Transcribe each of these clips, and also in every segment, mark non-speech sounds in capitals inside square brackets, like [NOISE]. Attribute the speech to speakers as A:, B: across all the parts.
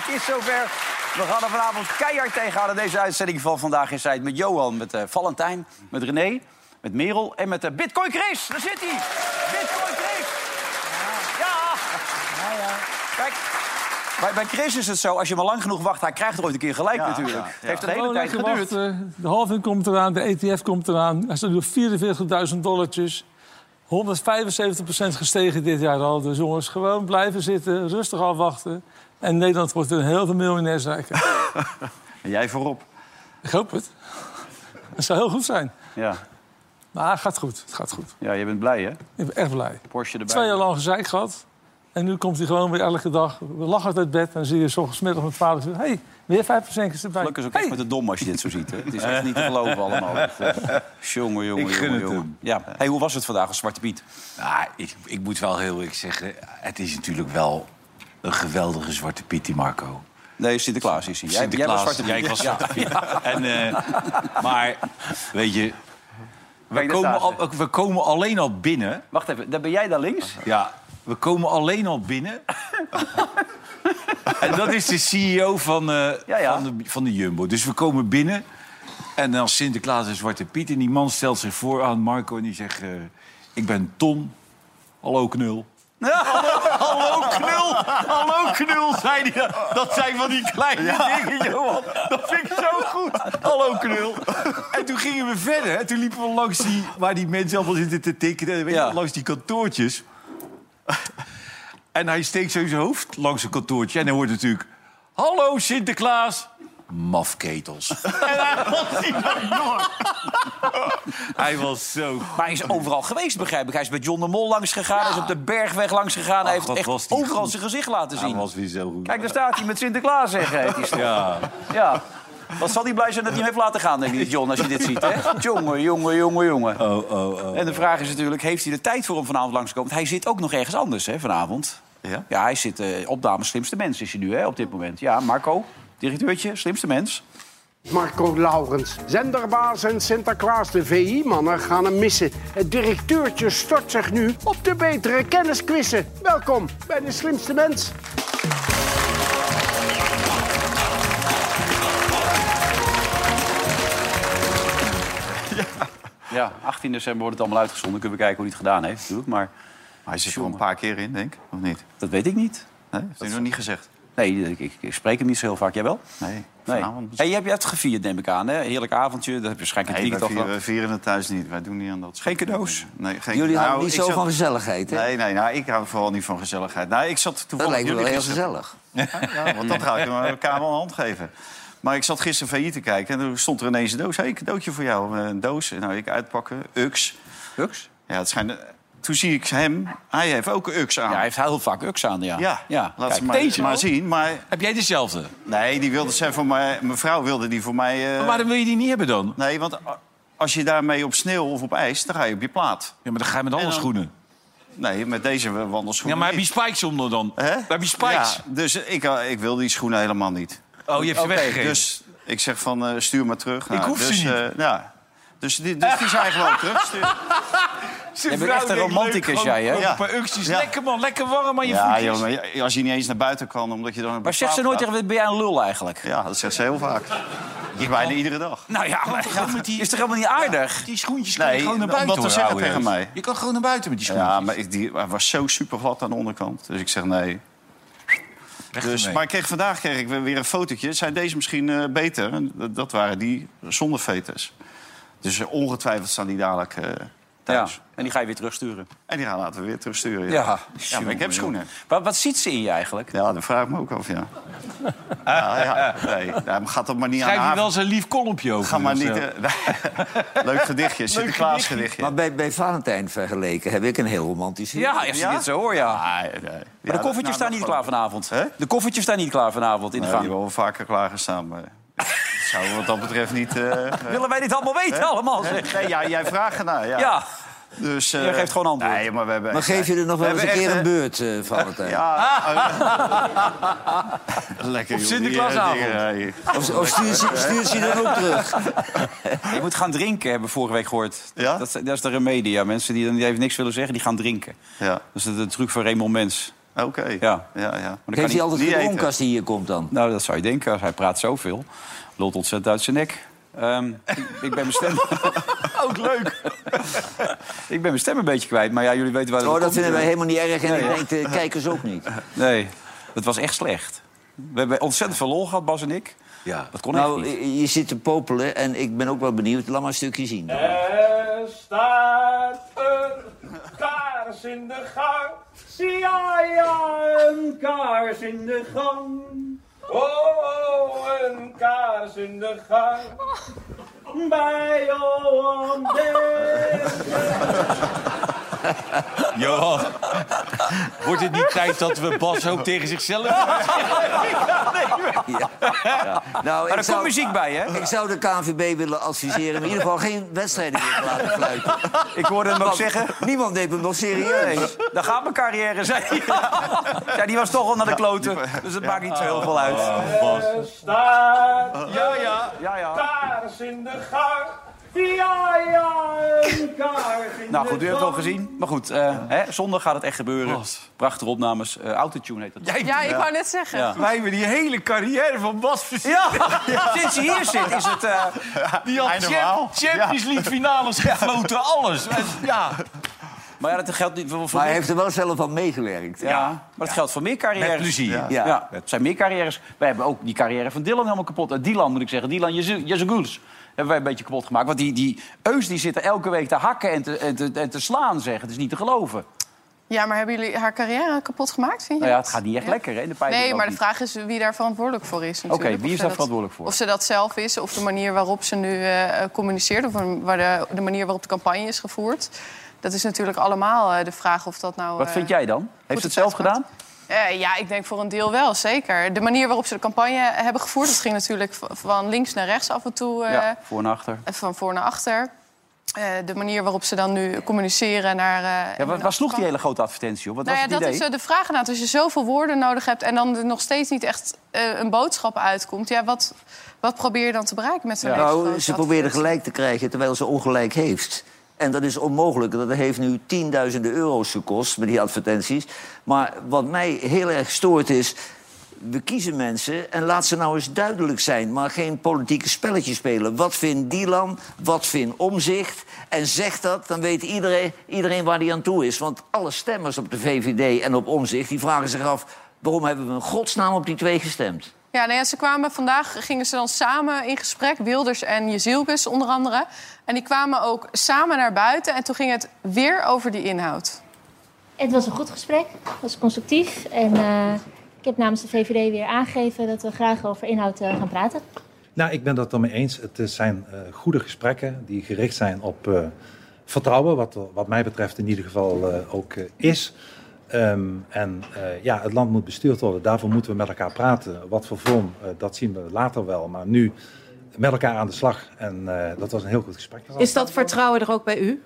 A: Het is zover. We gaan er vanavond keihard tegenhouden deze uitzending van Vandaag in Zuid. Met Johan, met eh, Valentijn, met René, met Merel en met eh, Bitcoin Chris. Daar zit hij. Bitcoin Chris. Ja. Kijk, bij, bij Chris is het zo, als je maar lang genoeg wacht... hij krijgt er ooit een keer gelijk natuurlijk. Het heeft een hele
B: Gewoon
A: tijd geduurd.
B: wachten. De halving komt eraan, de ETF komt eraan. Hij staat nu op 44.000 dollartjes. 175% gestegen dit jaar al. Dus jongens, gewoon blijven zitten, rustig afwachten. En Nederland wordt een heel veel miljonairs rijker. [LAUGHS]
A: En jij voorop.
B: Ik hoop het. Dat zou heel goed zijn.
A: Ja.
B: Maar het gaat goed, het gaat goed.
A: ja, je bent blij, hè?
B: Ik ben echt blij.
A: Porsche erbij.
B: Twee jaar lang gezeik gehad. En nu komt hij gewoon weer elke dag. We lachen uit het bed en dan zie je s ochtends middag met vader zeggen... hey, weer 5% erbij.
A: Gelukkig is ook echt
B: Hey,
A: met de dom als je dit zo ziet. Hè? Het is echt niet te geloven allemaal. [LAUGHS] Eh, Jongen, jongen,
C: Ik gun
A: jongen,
C: het
A: jongen.
C: hem.
A: Ja. Hey, hoe was het vandaag als Zwarte Piet?
C: Nou, ik, ik moet wel heel eerlijk zeggen, het is natuurlijk wel een geweldige zwarte Piet, die Marco.
A: Nee, Sinterklaas is hij. Jij, jij
C: Sinterklaas,
A: was Zwarte Piet.
C: jij was Zwarte Piet. En, eh, maar, weet je, we komen, al, we komen alleen al binnen.
A: Wacht even, daar ben jij daar links?
C: Ja, we komen alleen al binnen. [LAUGHS] en dat is de CEO van, eh,
A: Ja, ja.
C: Van, de, van de Jumbo. Dus we komen binnen. En dan Sinterklaas en Zwarte Piet. En die man stelt zich voor aan Marco en die zegt... eh, ik ben Ton. Hallo knul. [LAUGHS] Hallo knul, hallo knul, zei hij. Dat zijn van die kleine dingen, Johan. Dat vind ik zo goed. Hallo knul. En toen gingen we verder. En toen liepen we langs die, waar die mensen allemaal zitten te tikken. Weet je. Langs die kantoortjes. [LAUGHS] En hij steekt zo zijn hoofd langs een kantoortje. En dan hoort natuurlijk... Hallo Sinterklaas. Mafketels. [LAUGHS] en hij was door. Hij was zo...
A: Maar hij is overal geweest, begrijp ik. Hij is bij John de Mol langs gegaan, hij is op de Bergweg langs gegaan. hij heeft
C: wat
A: echt
C: was die
A: overal
C: goed.
A: zijn gezicht laten
C: Hij
A: zien.
C: was weer zo goed.
A: Kijk, daar staat hij met Sinterklaas, zeg.
C: Ja.
A: Ja. Wat zal hij blij zijn dat hij hem heeft laten gaan, denk ik, John, als je dit ziet, hè? Jongen, jongen, jongen, jongen.
C: Oh, oh, oh.
A: En de vraag is natuurlijk, heeft hij de tijd voor om vanavond langs te komen? Want hij zit ook nog ergens anders, hè, vanavond.
C: Ja?
A: Ja, hij zit op Dames Slimste Mens, is hij nu, hè, op dit moment. Ja, Marco, directeurtje, Slimste Mens.
D: Marco Laurens. Zenderbaas en Sinterklaas, de VI-mannen, gaan hem missen. Het directeurtje stort zich nu op de betere kennisquizzen. Welkom bij de slimste mens.
A: Ja, 18 december wordt het allemaal uitgezonden. Kunnen we kijken hoe hij het gedaan heeft, natuurlijk. Maar
E: Hij zit er een paar keer in, denk ik. Of niet?
A: dat weet ik niet.
E: Nee, heeft hij nog niet gezegd?
A: Nee, ik, spreek hem niet zo heel vaak. Jij wel?
E: Nee,
A: Nee. Hey, je hebt je hebt gevierd, neem ik aan. Hè? Heerlijk avondje. Dat heb je waarschijnlijk
E: Nee,
A: het
E: wij
A: weekend al
E: vieren, het thuis niet. Wij doen niet aan dat.
A: Geen cadeaus?
E: Nee, geen
F: Jullie houden
E: Nou,
F: niet zo
E: zat-
F: van gezelligheid, hè?
E: Nee, nee, nou, ik hou vooral niet van gezelligheid. Nou, ik zat
F: dat
E: toevallig...
F: lijkt me wel heel
E: gisteren-
F: gezellig. [LAUGHS]
E: Ja, want dat ga ik elkaar wel een hand geven. Maar ik zat gisteren VI te kijken en er stond er ineens een doos. Hé, hey, een cadeautje voor jou. Een doos. Nou, ik uitpakken. Ux.
A: Ux?
E: Ja, het schijnt... Toen zie ik hem. Hij heeft ook een Ux aan.
A: Ja, hij heeft heel vaak Ux aan, ja.
E: Ja,
A: ja.
E: laat
A: Kijk,
E: ze maar,
A: deze
E: maar zien. Maar
C: Heb jij dezelfde?
E: nee, die wilde ze voor mij... Mijn vrouw wilde die voor mij... eh,
C: Maar waarom wil je die niet hebben dan?
E: Nee, want als je daarmee op sneeuw of op ijs, dan ga je op je plaat.
C: Ja, maar dan ga je met alle
E: En dan-
C: schoenen.
E: Nee, met deze wandelschoenen
C: Ja, maar heb je
E: niet.
C: spikes onder dan?
E: Hè?
C: Heb je spikes?
E: Ja, dus ik, eh, ik wil die schoenen helemaal niet.
C: Oh, je hebt ze
E: Oké,
C: weggegeven.
E: dus ik zeg van eh, stuur maar terug. Nou,
C: hoef ze
E: dus,
C: niet.
E: eh, ja. Dus die, dus die zijn gewoon terug. [LAUGHS]
A: Je bent echt een romanticus, jij, hè?
E: Ja.
C: Lekker man, lekker warm aan je
E: Ja, als je niet eens naar buiten kan, omdat je dan...
A: Maar zegt ze nooit tegen, ben jij een lul eigenlijk?
E: Ja, dat zegt ze heel vaak. Je bijna iedere dag.
A: Nou ja, maar
C: die-
A: is toch helemaal niet aardig?
C: Die schoentjes kan
E: Nee,
C: je gewoon naar
E: omdat
C: buiten
E: ze
C: hoor,
E: zeggen tegen mij.
C: Je kan gewoon naar buiten met die schoentjes.
E: Ja, maar ik, die, hij was zo super glad aan de onderkant. Dus ik zeg nee. Dus, maar ik kreeg, vandaag kreeg ik weer een fotootje. Zijn deze misschien eh, beter? Dat- waren die zonder veters. Dus ongetwijfeld staan die dadelijk eh, thuis.
A: En die ga je weer terugsturen.
E: En die gaan laten we weer terugsturen. Ja,
A: Ja.
E: ja maar ik heb schoenen.
A: Wat, wat ziet ze in je eigenlijk?
E: Ja, dat vraag ik me ook af, ja. ja, [LAUGHS] ja nee, ja, gaat dat maar niet
C: Schrijf
E: aan
C: je
E: haar-
C: wel zijn lief kolompje over?
E: Ga maar niet... eh, [LAUGHS] Leuk gedichtje, Sinterklaas gedichtje.
F: Maar bij, bij Valentijn vergeleken heb ik een heel romantisch
A: Ja, als je
E: Ja?
A: dit zo hoort, ja.
E: Ah, nee.
A: Maar
E: Ja,
A: de koffertjes
E: nou,
A: staan niet klaar vanavond.
E: Hè?
A: De koffertjes staan niet klaar vanavond in de
E: Nee, die
A: gang.
E: hebben wel vaker klaargestaan. Maar dat zou wat dat betreft niet... eh,
A: Willen wij dit allemaal weten allemaal? zeg?
E: Nee, ja, jij vraagt ernaar. Ja.
A: Ja.
E: Dus, eh,
A: Jij geeft gewoon antwoord.
E: Nee, maar we hebben...
F: Maar geef je er nog wel
E: We
F: eens een keer
E: echt,
F: een
E: eh,
F: beurt, eh, Valentijn? [LAUGHS]
E: Ja. [LAUGHS] Lekker,
C: Op
E: joh,
C: Sinterklaasavond.
E: eh.
F: Of, of stuurt ze, stuurt ze je dan ook terug? [LAUGHS]
A: Je moet gaan drinken, hebben we vorige week gehoord.
E: Ja?
A: Dat, dat is de remedie. Ja. Mensen die dan die even niks willen zeggen, die gaan drinken.
E: Ja,
A: Dat is de, de truc van Raymond Mens.
E: Oké.
A: Ja.
E: ja, ja.
A: Maar dan kan
F: Heeft hij altijd
E: niet
F: gedronken
E: eten.
F: als hij hier komt dan?
A: Nou, dat zou je denken. Hij praat zoveel. Lult ontzettend uit zijn nek. Ehm, ik, ben mijn stem... [LAUGHS] Ook leuk. [LAUGHS] ik ben mijn stem een beetje kwijt. Maar ja, jullie weten waar het
F: Oh, dat
A: komt.
F: vinden wij helemaal niet erg. En
A: Nee,
F: ik
A: ja.
F: denk de [LAUGHS] kijkers ook niet.
A: Nee, het was echt slecht. We hebben ontzettend veel lol gehad, Bas en ik.
F: Ja.
A: Dat kon echt
F: nou,
A: niet.
F: je je zit te popelen en ik ben ook wel benieuwd. Laat maar een stukje zien. dan.
B: Er staat een kaars in de gang. Zie ja, ja, een kaars in de gang. Oh, een kaars in de gang. Bij Johan Derksen. [LAUGHS]
C: Johan, wordt het niet tijd dat we Bas ook tegen zichzelf... [LAUGHS]
F: Nou,
A: Maar er komt muziek bij, hè?
F: Ik zou de KNVB willen adviseren in ieder geval geen wedstrijden meer te laten fluiten. [LAUGHS]
A: Ik hoorde hem ook
F: Want
A: zeggen...
F: Niemand neemt hem nog serieus.
A: Nee, daar gaat mijn carrière zijn. Ja, die was toch al naar de kloten. Dus het maakt niet zo heel veel uit.
B: Er staat
A: Ja, ja. ja, ja.
B: kaars in de gang.
A: Nou goed, u hebt het wel
B: gang.
A: gezien. Maar goed, eh, hè, zondag gaat het echt gebeuren. Prachtige opnames. Eh Autotune heet dat.
G: Ja, ik wou net zeggen.
A: Ja.
C: Wij hebben die hele carrière van Bas verzin.
A: Ja, sinds hij hier zit is het... eh, [LAUGHS]
C: Die had
E: Einde verhaal.
C: Champ- Champions League finales gefloten, alles. Ja,
A: maar ja, dat geldt niet voor... voor
F: Maar hij heeft er wel zelf aan meegewerkt.
A: Ja, maar dat geldt voor meer carrières.
C: Met plezier.
A: Ja.
F: Ja.
A: Ja. het zijn meer carrières. Wij hebben ook die carrière van Dylan helemaal kapot. Uh, Dylan moet ik zeggen. Dylan Jezeguls hebben wij een beetje kapot gemaakt. Want die, die Eus die zit er elke week te hakken en te, en te, en te slaan, zeg. Het is niet te geloven.
G: Ja, maar hebben jullie haar carrière kapot gemaakt, vind je?
A: Nou ja, het gaat niet echt
G: Ja?
A: lekker, hè? De
G: Nee, maar de
A: niet.
G: vraag is wie daar verantwoordelijk voor is.
A: Oké, wie is daar verantwoordelijk voor?
G: Of ze dat zelf is, of de manier waarop ze nu eh, communiceert... of waar de, de manier waarop de campagne is gevoerd. Dat is natuurlijk allemaal eh, de vraag of dat nou...
A: Wat
G: eh,
A: vind jij dan? Heeft ze het zelf gedaan?
G: Eh, ja, ik denk voor een deel wel, zeker. De manier waarop ze de campagne hebben gevoerd... dat ging natuurlijk van links naar rechts af en toe... eh,
A: ja, voor en achter.
G: van voor naar achter. Eh, de manier waarop ze dan nu communiceren naar... eh,
A: Ja, waar,
G: naar
A: waar sloeg die hele grote advertentie op? Wat
G: Nou ja, dat is eh, de vraag inderdaad. Als je zoveel woorden nodig hebt en dan er nog steeds niet echt eh, een boodschap uitkomt... Ja, wat, wat probeer je dan te bereiken met zo'n hele
F: Nou, ze probeerde
G: advertentie?
F: gelijk te krijgen terwijl ze ongelijk heeft. En dat is onmogelijk. Dat heeft nu tienduizenden euro's gekost met die advertenties. Maar wat mij heel erg stoort is... we kiezen mensen en laat ze nou eens duidelijk zijn... maar geen politieke spelletjes spelen. Wat vindt Dylan? Wat vindt Omzicht? En zeg dat, dan weet iedereen, iedereen waar die aan toe is. Want alle stemmers op de VVD en op Omzicht... die vragen zich af... waarom hebben we in godsnaam op die twee gestemd?
G: Ja, nou ja, ze kwamen vandaag, gingen ze dan samen in gesprek, Wilders en Jezielkes onder andere. En die kwamen ook samen naar buiten en toen ging het weer over die inhoud.
H: Het was een goed gesprek, het was constructief. En eh, ik heb namens de VVD weer aangegeven dat we graag over inhoud eh, gaan praten.
I: Nou, ik ben dat ermee eens. Het is- zijn eh, goede gesprekken die gericht zijn op eh, vertrouwen, wat, wat mij betreft in ieder geval eh, ook eh, is. Ehm, en eh, ja, het land moet bestuurd worden. Daarvoor moeten we met elkaar praten. Wat voor vorm, eh, dat zien we later wel. Maar nu met elkaar aan de slag. En eh, dat was een heel goed gesprek.
J: Is dat vertrouwen er ook bij u?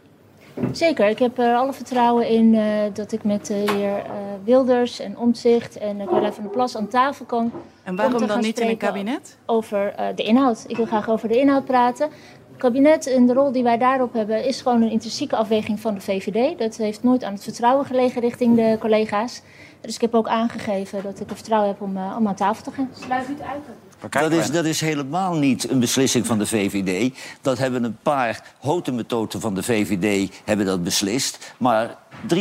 H: Zeker, ik heb er alle vertrouwen in eh, dat ik met de heer Wilders en Omtzigt en uh, Carla van der Plas aan tafel kan.
J: En
H: om
J: waarom dan niet in een kabinet?
H: Over eh, de inhoud. Ik wil graag over de inhoud praten. Het kabinet en de rol die wij daarop hebben is gewoon een intrinsieke afweging van de VVD. Dat heeft nooit aan het vertrouwen gelegen richting de collega's. Dus ik heb ook aangegeven dat ik er vertrouwen heb om, uh, om aan tafel te gaan. Sluit u het uit?
F: Dat is, dat is helemaal niet een beslissing van de VVD. Dat hebben een paar houte methoden van de VVD hebben dat beslist. Maar 73%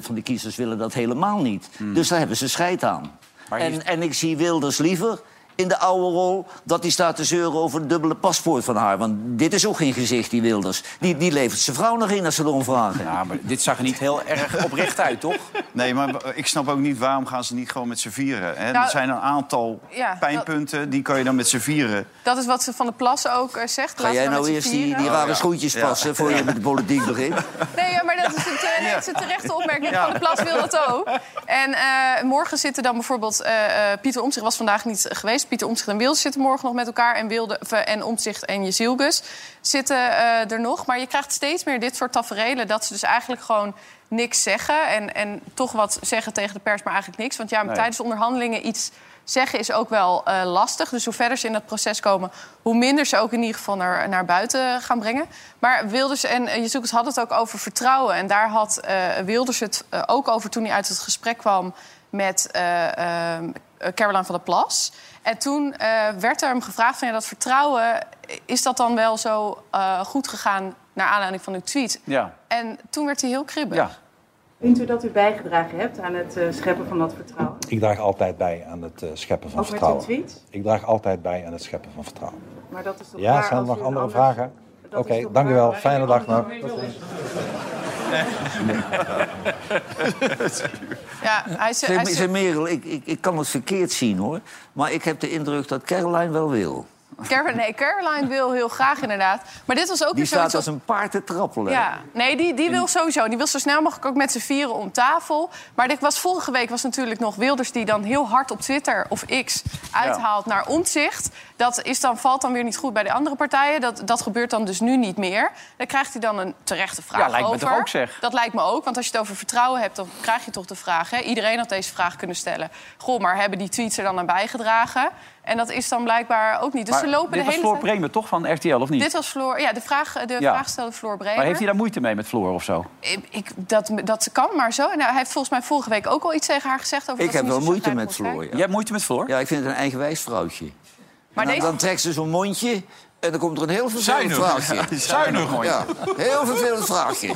F: van de kiezers willen dat helemaal niet. Dus daar hebben ze scheid aan. En, en ik zie Wilders liever in de oude rol... dat hij staat te zeuren over een dubbele paspoort van haar. Want dit is ook geen gezicht, die Wilders. Die, die levert zijn vrouw nog in als ze erom vragen.
A: Ja, maar dit zag er niet heel erg oprecht uit, toch?
E: Nee, maar ik snap ook niet waarom gaan ze niet gewoon met z'n vieren. Hè?
G: Nou,
E: er zijn een aantal
G: ja, dat-
E: pijnpunten, die kan je dan met z'n vieren.
G: Dat is wat ze van de Plas ook eh, zegt.
F: Ga jij nou eerst die, die rare
E: ja.
F: schoentjes
E: Ja.
F: passen... voor je met de politiek begint?
G: Nee, ja, maar dat is een, te- nee, het is een terechte opmerking.
E: Ja.
G: Van de Plas wil dat ook. En eh, morgen zitten dan bijvoorbeeld... eh, eh, Pieter Omtzigt was vandaag niet geweest. Pieter Omtzigt en Wilders zitten morgen nog met elkaar. En, Wilde, eh, en Omtzigt en Jezielgus zitten eh, er nog. Maar je krijgt steeds meer dit soort taferelen... dat ze dus eigenlijk gewoon niks zeggen. En, en toch wat zeggen tegen de pers, maar eigenlijk niks. Want ja,
A: Nee.
G: tijdens de onderhandelingen iets zeggen is ook wel eh, lastig. Dus hoe verder ze in dat proces komen... hoe minder ze ook in ieder geval naar, naar buiten gaan brengen. Maar Wilders en uh, Jezoekers hadden het ook over vertrouwen. En daar had Wilders het ook over toen hij uit het gesprek kwam... met Caroline van der Plas. En toen eh, werd er hem gevraagd van ja, dat vertrouwen... is dat dan wel zo eh, goed gegaan naar aanleiding van uw tweet?
A: Ja.
G: En toen werd hij heel kribbig.
A: Ja.
J: Vindt u dat u bijgedragen hebt aan het eh, scheppen van dat vertrouwen?
I: Ik draag altijd bij aan het eh, scheppen van
J: Ook met uw
I: vertrouwen.
J: tweet?
I: Ik draag altijd bij aan het scheppen van vertrouwen.
J: Maar dat is toch
I: Ja, zijn er nog andere
J: ander-
I: vragen? Oké,
J: toch
I: dank u wel. Fijne dag nog.
G: Ja, hij
F: zeg Merel, ik, ik, ik kan het verkeerd zien hoor. Maar ik heb de indruk dat Caroline wel wil.
G: Caroline, nee, Caroline wil heel graag inderdaad. Maar dit was ook
F: Die
G: weer
F: staat
G: zoiets...
F: als een paard te trappelen.
G: Ja, nee, die, die wil sowieso. Die wil zo snel mogelijk ook met z'n vieren om tafel. Maar dit was, vorige week was natuurlijk nog Wilders... die dan heel hard op Twitter of X uithaalt naar omzicht. Dat is dan, valt dan weer niet goed bij de andere partijen. Dat, dat gebeurt dan dus nu niet meer. Dan krijgt hij dan een terechte vraag
A: Ja, lijkt me
G: over.
A: toch ook, zeg.
G: Dat lijkt me ook, want als je het over vertrouwen hebt... dan krijg je toch de vraag, hè? iedereen had deze vraag kunnen stellen. Goh, maar hebben die tweets er dan aan bijgedragen? En dat is dan blijkbaar ook niet. Dus
A: Maar
G: ze lopen
A: dit
G: de
A: was
G: hele
A: Floor
G: tijd...
A: Bremer toch van RTL, of niet?
G: Dit was Floor, ja, de vraag, de
A: Ja.
G: vraag stelde Floor Bremer.
A: Maar heeft hij daar moeite mee met Floor of zo?
G: Ik, ik- dat, dat kan maar zo. Nou, hij heeft volgens mij vorige week ook al iets tegen haar gezegd. Over
F: Ik
G: dat ze
F: heb wel moeite met Floor. Ja.
A: Jij hebt moeite met Floor?
F: Ja, ik vind het een eigenwijs vrouwtje.
G: Maar
F: dan,
G: deze-
F: dan trekt ze zo'n mondje en dan komt er een heel vervelend
C: Zuinig.
F: vraagje.
C: Zuinig.
F: Ja, heel vervelend vraagje.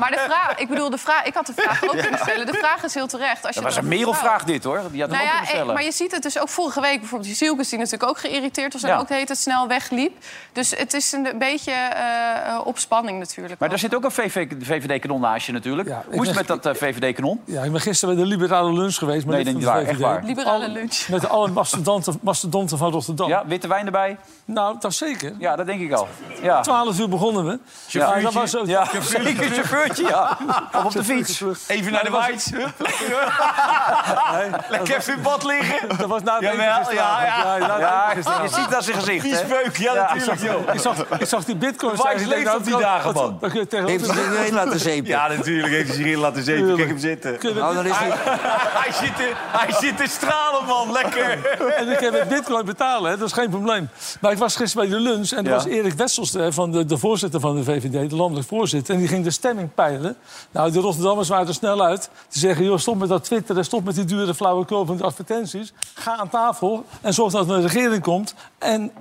G: Maar de vraag, ik bedoel, de vraag, ik had de vraag ook kunnen stellen. De vraag is heel terecht. Als je
A: Dat was
G: het
A: een merelvraag dit, hoor. Die had hem
G: Nou
A: ook
G: ja,
A: kunnen
G: eh,
A: stellen.
G: maar je ziet het dus ook vorige week. Bijvoorbeeld die Zielkes die natuurlijk ook geïrriteerd was... en
A: Ja.
G: ook de hele tijd snel wegliep. Dus het is een beetje eh, eh, op spanning natuurlijk.
A: Maar daar zit ook een VVD-kanon naast je natuurlijk.
B: Ja,
A: Hoe is het met dat eh, VVD-kanon?
B: Ja, ik ben gisteren bij de liberale lunch geweest. Maar
A: Nee,
B: niet
A: waar, echt waar.
G: Liberale
B: Al-
G: lunch.
B: Met alle mastodonten, mastodonten van Rotterdam.
A: Ja, witte wijn erbij?
B: Nou, dat zeker.
A: Ja, dat denk ik al. Ja,
B: 12 uur begonnen we. Ja, dat was ook...
A: ja zeker een chauffeurtje, ja. Of [LAUGHS] op de fiets.
C: Even naar de. Hup. Lekker [LAUGHS] even in bad liggen.
B: Dat was na het
C: Jawel,
B: eten gisteravond.
C: ja, ja.
A: Ja, je ziet dat zijn gezicht,
C: Die
A: hè?
C: speuk, ja, natuurlijk, joh.
B: Ik zag, [LAUGHS] ik zag die bitcoin
C: Whites leeft op die dagen, man.
F: Heeft hij zich erin laten zeepen?
C: Ja, natuurlijk heeft hij zich in laten zeven. Kijk hem zitten.
F: Nou, dan is hij...
C: Hij zit, te, hij zit te stralen, man. Lekker.
B: En ik heb met bitcoin betalen, hè. dat is geen probleem. Maar ik was gisteren bij de en
A: Ja.
B: was Erik Wessels... van de, de voorzitter van de VVD, de landelijk voorzitter... en die ging de stemming peilen. Nou, de Rotterdammers waren er snel uit. Te zeggen, joh, stop met dat twitteren, stop met die dure flauwekul van die advertenties. Ga aan tafel en zorg dat er een regering komt. En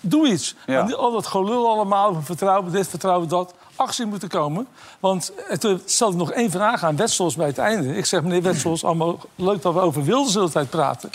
B: doe iets.
A: Ja.
B: En al dat gelul allemaal, vertrouwen dit, vertrouwen dat. Actie moet er komen. Want eh, toen stelde ik nog één vraag aan Wetsels bij het einde. Ik zeg, meneer Wetsels, allemaal leuk dat we over Wilders de hele tijd praten.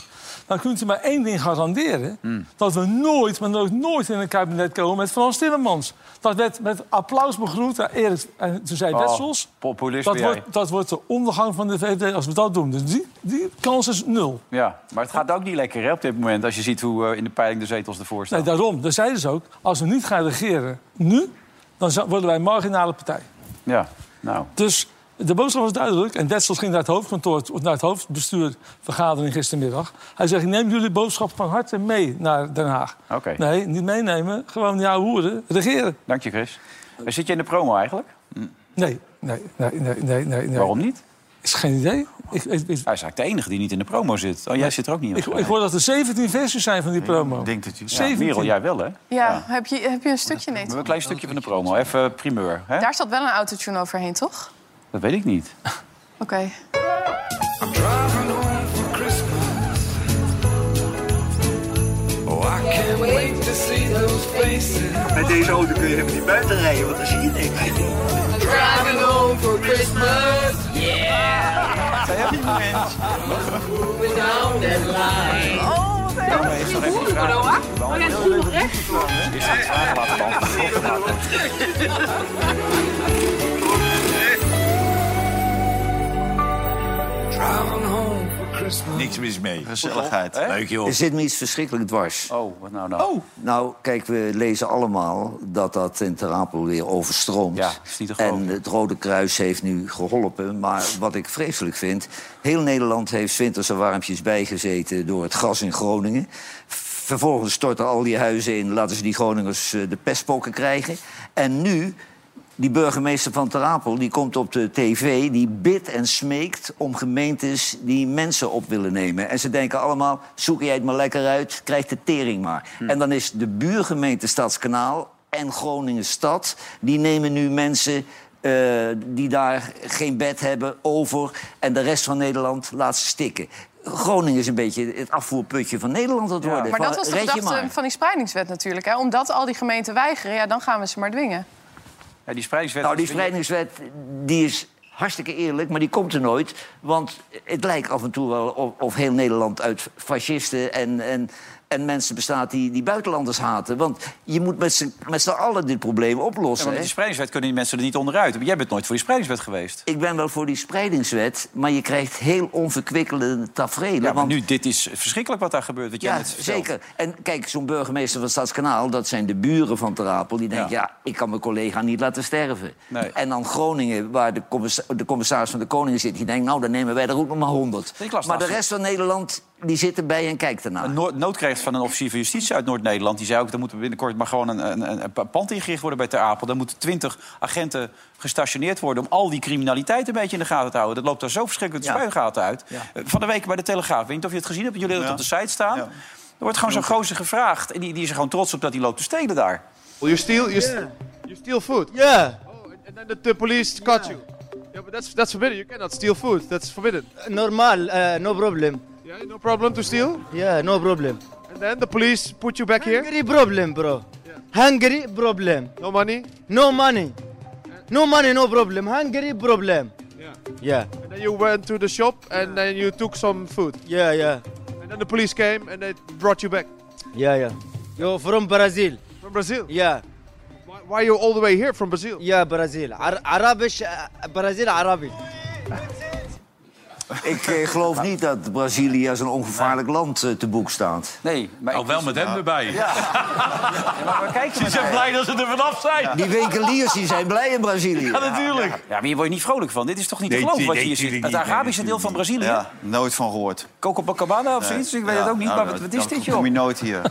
B: Dan kunt u maar één ding garanderen.
A: Hmm.
B: Dat we nooit, maar nooit, nooit in een kabinet komen met Frans Timmermans. Dat werd met applaus begroet. Erik, en toen zei
A: Oh,
B: Wetsels... dat wordt, dat wordt de ondergang van de VVD als we dat doen. Dus die, die kans is nul.
A: Ja, maar het gaat ook niet lekker hè, op dit moment... als je ziet hoe eh, in de peiling de zetels ervoor staan.
B: Nee, daarom. Daar zeiden ze ook. Als we niet gaan regeren nu, dan worden wij een marginale partij.
A: Ja, nou...
B: Dus de boodschap was duidelijk. En Detsels ging naar het hoofdkantoor, naar het hoofdbestuur vergadering gistermiddag. Hij zegt, neem jullie boodschap van harte mee naar Den Haag.
A: Oké.
B: Nee, niet meenemen. Gewoon, ja, hoeren. Regeren.
A: Dank je, Chris. Zit je in de promo eigenlijk?
B: Nee, nee, nee, nee, nee. nee.
A: Waarom niet?
B: Is geen idee. Ik, ik, ik,
A: Hij is eigenlijk de enige die niet in de promo zit. Oh, jij zit er ook niet in.
B: ik, ik hoor dat er 17 versies zijn van die promo.
E: Ik denk dat je...
A: Ja,
B: 17.
A: Merel, jij wel, hè?
G: Ja, Heb, je, heb je een stukje? Nee,
A: We hebben
G: toch?
A: een klein stukje van de promo. Even primeur, hè?
G: Daar zat wel een autotune overheen, toch?
A: Dat weet ik niet.
G: Oké.
K: Met deze auto kun je helemaal niet buiten rijden, want dan zie je niks.
L: Driving home for Christmas. Yeah. Moving down that line.
G: Oh, wat erg.
A: nog even vraag.
L: Oh ja, recht.
A: Laten beantwoorden.
L: Driving home.
C: Niks mis mee.
E: Gezelligheid.
C: Leuk joh.
F: Er zit me iets verschrikkelijk dwars.
A: Oh, wat nou nou?
C: Oh,
F: Nou, kijk, we lezen allemaal dat dat in Ter Apel weer overstroomt.
A: Ja, is niet te geloven.
F: en het Rode Kruis heeft nu geholpen. Maar wat ik vreselijk vind... heel Nederland heeft 's winters er warmpjes bijgezeten... door het gas in Groningen. Vervolgens storten al die huizen in... laten ze die Groningers eh, de pestpokken krijgen. En nu... Die burgemeester van Ter Apel die komt op de tv, die bidt en smeekt om gemeentes die mensen op willen nemen. En ze denken allemaal, zoek jij het maar lekker uit, krijg de tering maar. En dan is de buurgemeente Stadskanaal en Groningen Stad... die nemen nu mensen eh, die daar geen bed hebben over... en de rest van Nederland laat ze stikken. Groningen is een beetje het afvoerputje van Nederland aan het worden.
G: Maar dat was de gedachte van die spreidingswet natuurlijk. Hè? Omdat al die gemeenten weigeren, ja, dan gaan we ze maar dwingen.
A: Ja, die spreidingswet...
F: Nou, die spreidingswet die is hartstikke eerlijk, maar die komt er nooit. Want het lijkt af en toe wel of, of heel Nederland uit fascisten en, en, en mensen bestaat die, die buitenlanders haten. Want je moet met z'n met z'n allen dit probleem
A: Ja,
F: oplossen.
A: want
F: hè?
A: die spreidingswet kunnen die mensen er niet onderuit. Jij bent nooit voor die spreidingswet geweest.
F: Ik ben wel voor die spreidingswet, maar je krijgt heel onverkwikkelende tafereelen.
A: Ja,
F: want
A: nu, dit is verschrikkelijk wat daar gebeurt. Wat jij
F: Ja,
A: net
F: zeker. En kijk, zo'n burgemeester van Stadskanaal... dat zijn de buren van Ter Apel. Die denken, ja. ik kan mijn collega niet laten sterven.
A: Nee.
F: En dan Groningen, waar de, commissa- de commissaris van de Koning zit... die denkt, nou, dan nemen wij er ook nog maar honderd. Maar de rest van Nederland, die zit erbij en kijkt ernaar.
A: Een nood- noodkrecht van een officier van justitie uit Noord-Nederland. Die zei ook, er moet binnenkort maar gewoon een, een, een, een pand ingericht worden bij Ter Apel. Daar moeten twintig agenten gestationeerd worden... om al die criminaliteit een beetje in de gaten te houden. Dat loopt daar zo verschrikkelijk de
F: Ja.
A: spuigaten uit.
F: Ja.
A: Eh, Van de week bij de Telegraaf, ik weet niet of je het gezien hebt... jullie hebben het
E: Ja.
A: op de site staan.
E: Ja.
A: Er wordt gewoon zo'n gozer gevraagd. En die, die is er gewoon trots op dat hij loopt te stelen daar.
M: Well, you steal, you, st- you steal food.
N: Yeah.
M: Oh, and then the, the police caught you. Yeah, but that's that's forbidden. You cannot steal food. That's forbidden.
N: Normal, uh, no problem.
M: Yeah, no problem to steal.
N: Yeah, no problem.
M: And then the police put you back here.
N: Hungry problem, bro. Yeah. Hungry problem.
M: No money.
N: No money. No money, no problem. Hungry problem.
M: Yeah.
N: Yeah,
M: And then you went to the shop and then you took some food.
N: yeah, yeah.
M: And then the police came and they brought you back
N: Yeah, yeah. You're from Brazil.
M: from Brazil.
N: Yeah,
M: Why, why are you all the way here from Brazil?
N: yeah, Brazil. Ar- Arabisch, uh, Brazil, Arabic. [LAUGHS]
F: Ik eh, geloof niet dat Brazilië als een ongevaarlijk land eh, te boek staat.
A: Nee, maar
C: Nou, wel met hem erbij.
A: Ja, maar we kijken
C: Ze zijn blij dat ze er vanaf zijn.
F: Die winkeliers die zijn blij in Brazilië.
C: Ja, natuurlijk.
A: Ja, maar hier word je niet vrolijk van. Dit is toch niet
E: Nee,
A: te geloven wat
E: nee,
A: je hier ziet?
E: tuurlijk
A: Het
E: niet. Nee,
A: Arabische deel van Brazilië?
E: Ja, nooit van gehoord.
A: Copacabana of zoiets? Ik weet het ook niet,
E: nou,
A: maar wat, wat is dit,
E: kom
A: joh?
E: je nooit hier.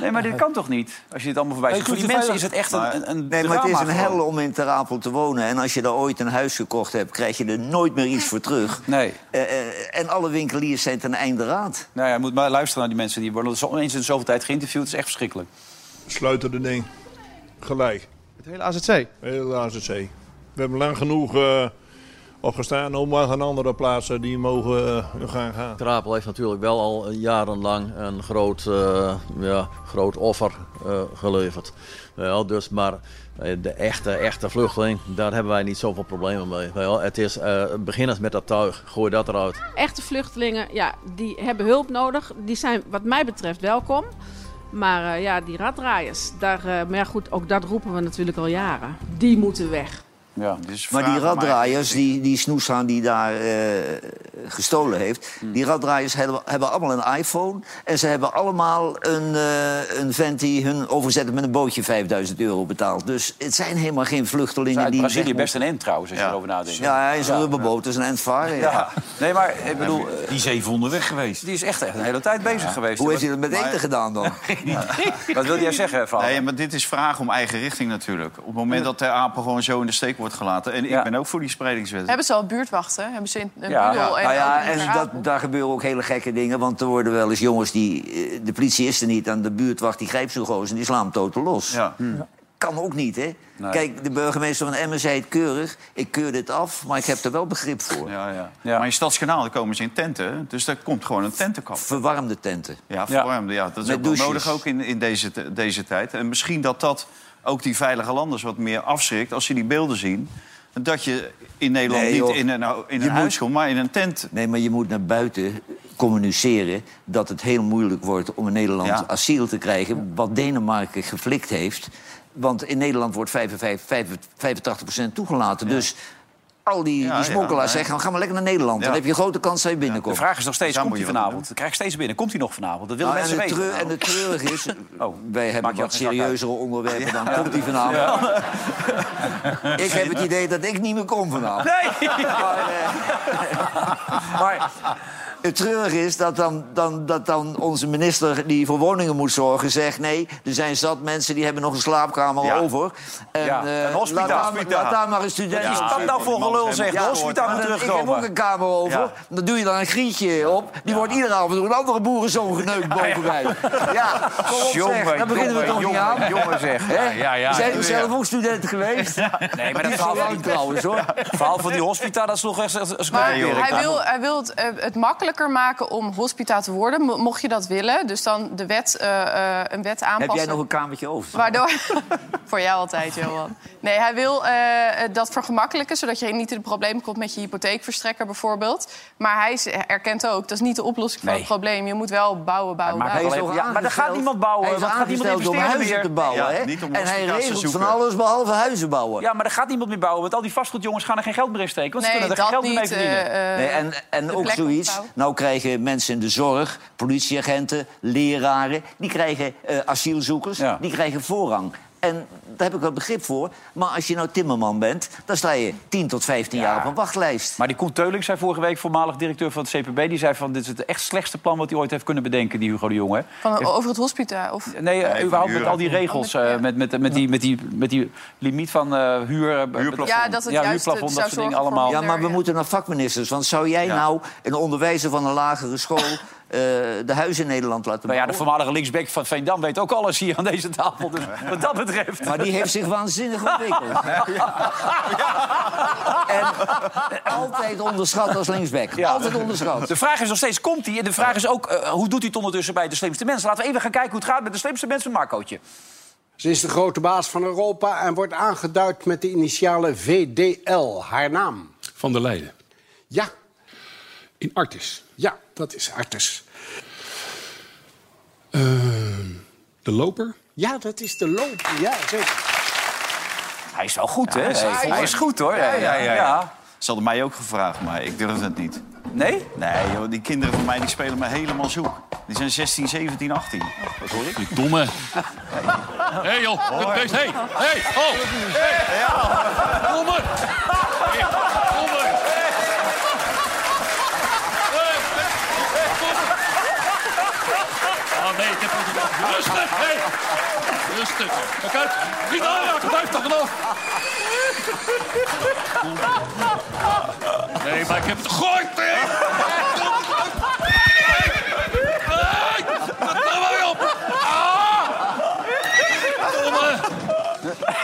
A: Nee, maar dit kan toch niet? Als je dit allemaal voorbij ziet. Voor die mensen is het echt
E: Maar-
A: een, een, een
F: Nee, maar het is een hel om in Ter Apel te wonen. En als je daar ooit een huis gekocht hebt, krijg je er nooit meer iets voor terug.
A: Nee.
F: Eh, eh, en alle winkeliers zijn ten einde raad.
A: Nou ja, je moet maar luisteren naar die mensen. Die worden eens in zoveel tijd geïnterviewd. Het is echt verschrikkelijk.
O: Sluiten de ding. Gelijk.
M: Het hele AZC.
O: Heel AZC. We hebben lang genoeg opgestaan. Ook maar gaan andere plaatsen die mogen eh, hun gang gaan.
P: Trapel heeft natuurlijk wel al jarenlang een groot, eh, ja, groot offer eh, geleverd. Wel, dus, maar de echte, echte vluchteling, daar hebben wij niet zoveel problemen mee. Wel, het is eh beginners met dat tuig, gooi dat eruit.
Q: Echte vluchtelingen, ja, die hebben hulp nodig. Die zijn wat mij betreft welkom. Maar eh, ja, die raddraaiers, daar, eh, maar ja, goed, ook dat roepen we natuurlijk al jaren. Die moeten weg.
A: Ja.
F: Maar die raddraaiers, die, die snoeshaan die daar eh, gestolen heeft...
A: Hmm.
F: die raddraaiers hebben, hebben allemaal een iPhone... en ze hebben allemaal een, eh, een vent die hun overzetten met een bootje 5000 euro betaalt. Dus het zijn helemaal geen vluchtelingen die...
A: Brazilië
F: weg
A: best een end trouwens, als je erover nadenkt.
F: Ja, hij is een rubberboot, dus een endvaren. Ja.
A: Ja. Nee, maar ik bedoel... eh,
C: Die is even onderweg geweest.
A: Die is echt, echt een hele tijd bezig geweest.
F: Hoe heeft hij dat met eten gedaan dan? [LAUGHS] [LAUGHS]
A: Wat wil jij zeggen, Van?
E: Nee, maar dit is vraag om eigen richting natuurlijk. Op het moment dat de Apel gewoon zo in de steek wordt gelaten... en ik ben ook voor die spreidingswet.
G: Hebben ze al buurtwachten? Hebben ze in een
F: Ja,
G: en
F: nou ja, en dat, daar gebeuren ook hele gekke dingen. Want er worden wel eens jongens die... eh, De politie is er niet en de buurtwacht die grijpt zo'n gozer en die slaat totaal los.
E: Ja.
F: Kan ook niet, hè?
E: Nee.
F: Kijk, de burgemeester van Emmen zei het keurig. Ik keur dit af, maar ik heb er wel begrip voor.
E: Ja, ja. Maar in Stadskanaal dan komen ze in tenten. Dus daar komt gewoon een tentenkamp.
F: Verwarmde tenten.
E: Ja, verwarmde. Ja. Dat is
F: Met
E: ook wel
F: douches.
E: nodig ook in, in deze, deze tijd. En misschien dat dat ook die veilige landers wat meer afschrikt... als ze die beelden zien. Dat je in Nederland
F: Nee,
E: niet in een, in een huis komt, maar in een tent.
F: Nee, maar je moet naar buiten communiceren dat het heel moeilijk wordt om in Nederland
A: Ja.
F: asiel te krijgen. Wat Denemarken geflikt heeft. Want in Nederland wordt 85%, toegelaten. Dus al die,
A: Ja,
F: die smokkelaars
A: ja,
F: zeggen, ga maar lekker naar Nederland. Dan heb je een grote kans dat je binnenkomt.
A: De vraag is nog steeds, komt hij vanavond? Dat krijg ik steeds binnen. Komt hij nog vanavond? Dat willen
F: Nou, en,
A: mensen
F: het
A: weten.
F: treur- en het treurige is, [LAUGHS]
A: Oh,
F: wij hebben wat serieuzere onderwerpen, dan
A: Ja.
F: komt hij vanavond.
A: Ja. [LAUGHS]
F: Ik heb het idee dat ik niet meer kom vanavond.
A: Nee!
F: Maar, eh, [LAUGHS] maar het treurige is dat dan, dan, dat dan onze minister die voor woningen moet zorgen zegt... nee, er zijn zat mensen die hebben nog een slaapkamer
A: Ja.
F: over. En,
A: Ja,
F: eh,
A: een hospitaal.
F: Laat, daar-
A: Hospitaal.
F: laat daar maar een student
A: Ja, is dat nou voor gelul, zeg? De hospitaal
F: maar
A: moet
F: dan- Ik heb
A: terugkomen.
F: ook een kamer over.
A: Ja.
F: Dan doe je dan een grietje op. Die wordt iedere avond door een andere boerenzoon geneukt boven mij. Ja, kom op zeg. Daar beginnen we
A: jongen,
F: toch niet
A: jongen,
F: aan.
A: jongen, zeg.
F: Hè?
A: Ja, ja, ja.
F: Zijn
A: Ja.
F: zelf ook student geweest.
A: Nee, maar dat
F: Niet
A: verhaal
F: lang trouwens, hoor.
A: Het verhaal van die hospita, dat is nog echt... als- als-
G: Maar
A: Nee, joh,
G: hij, wil, hij wil het, eh, het makkelijker maken om hospita te worden, mo- mocht je dat willen. Dus dan de wet, eh, eh, een wet aanpassen.
F: Heb jij nog een kamertje over?
G: Waardoor... [LAUGHS] Voor jou altijd, Johan. Nee, hij wil eh, dat vergemakkelijken... zodat je niet in de problemen komt met je hypotheekverstrekker bijvoorbeeld. Maar hij erkent ook, dat is niet de oplossing van het probleem. Je moet wel bouwen, bouwen,
A: Maar,
G: bouwen.
A: hij is ja, maar er gaat niemand bouwen.
F: Hij
A: gaat niemand
F: om huizen
A: meer.
F: te bouwen.
A: Ja,
F: hè?
A: niet om
F: en hij regelt van alles behalve huizen bouwen.
A: Ja, maar er gaat niemand meer bouwen. Want al die vastgoedjongens gaan er geen geld meer in steken. Want ze kunnen er geen
G: dat
A: geld meer
G: niet,
A: mee verdienen.
F: Nee, en en ook zoiets. Nou krijgen mensen in de zorg, politieagenten, leraren... die krijgen eh, asielzoekers, die krijgen voorrang. En daar heb ik wel begrip voor. Maar als je nou timmerman bent, dan sta je 10 tot 15 jaar op een wachtlijst.
A: Maar die Koen Teulink zei vorige week, voormalig directeur van het CPB... die zei van, dit is het echt slechtste plan wat hij ooit heeft kunnen bedenken, die Hugo de Jonge.
G: Van, over het hospitaal? Of...
A: Nee, überhaupt met al die regels. eh, met, met, met, die, met, die, met die limiet van eh huur... eh,
E: Huurplafond.
G: Ja, dat het
A: ja,
G: juist
A: huurplafond, dat soort dingen allemaal.
F: Ja, maar we
G: ja.
F: moeten naar vakministers. Want zou jij
A: Ja.
F: nou een onderwijzer van een lagere school... [LAUGHS] eh, de huizen in Nederland laten
A: Nou ja, de voormalige linksback van Veendam weet ook alles hier aan deze tafel. Dus wat dat betreft...
F: Maar die heeft zich waanzinnig ontwikkeld. [LAUGHS] En altijd onderschat als linksback.
A: Ja.
F: Altijd onderschat.
A: De vraag is nog steeds, komt hij? En de vraag is ook, eh, hoe doet hij het ondertussen bij de slimste mensen? Laten we even gaan kijken hoe het gaat met de slimste mensen. Marcootje.
D: Ze is de grote baas van Europa en wordt aangeduid met de initialen VDL. Haar naam?
R: Van der Leiden.
D: Ja,
R: In Artis.
D: Ja, dat is Artes.
R: Ehm, de loper.
D: Ja, dat is de loop. Ja, zeker.
A: Hij is wel goed, hè?
E: hij is
A: hij goed, hoor.
E: Ja, ja, ja.
A: ja.
E: Ze hadden mij ook gevraagd, maar ik durfde het niet.
A: Nee?
E: Nee, joh, die kinderen van mij die spelen me helemaal zoek. Die zijn 16, 17, 18. Wat hoor ik?
R: Domme. Hé hey, joh, dit beest. Hé, hey. hey, oh. Hey. Domme. Hey, domme. Ah nee, ik heb het niet. Rustig, hé. Hey. Rustig. Kijk. Niet aanraken, blijf toch vanaf. Nee, maar ik heb het gegooid. Op? Ah!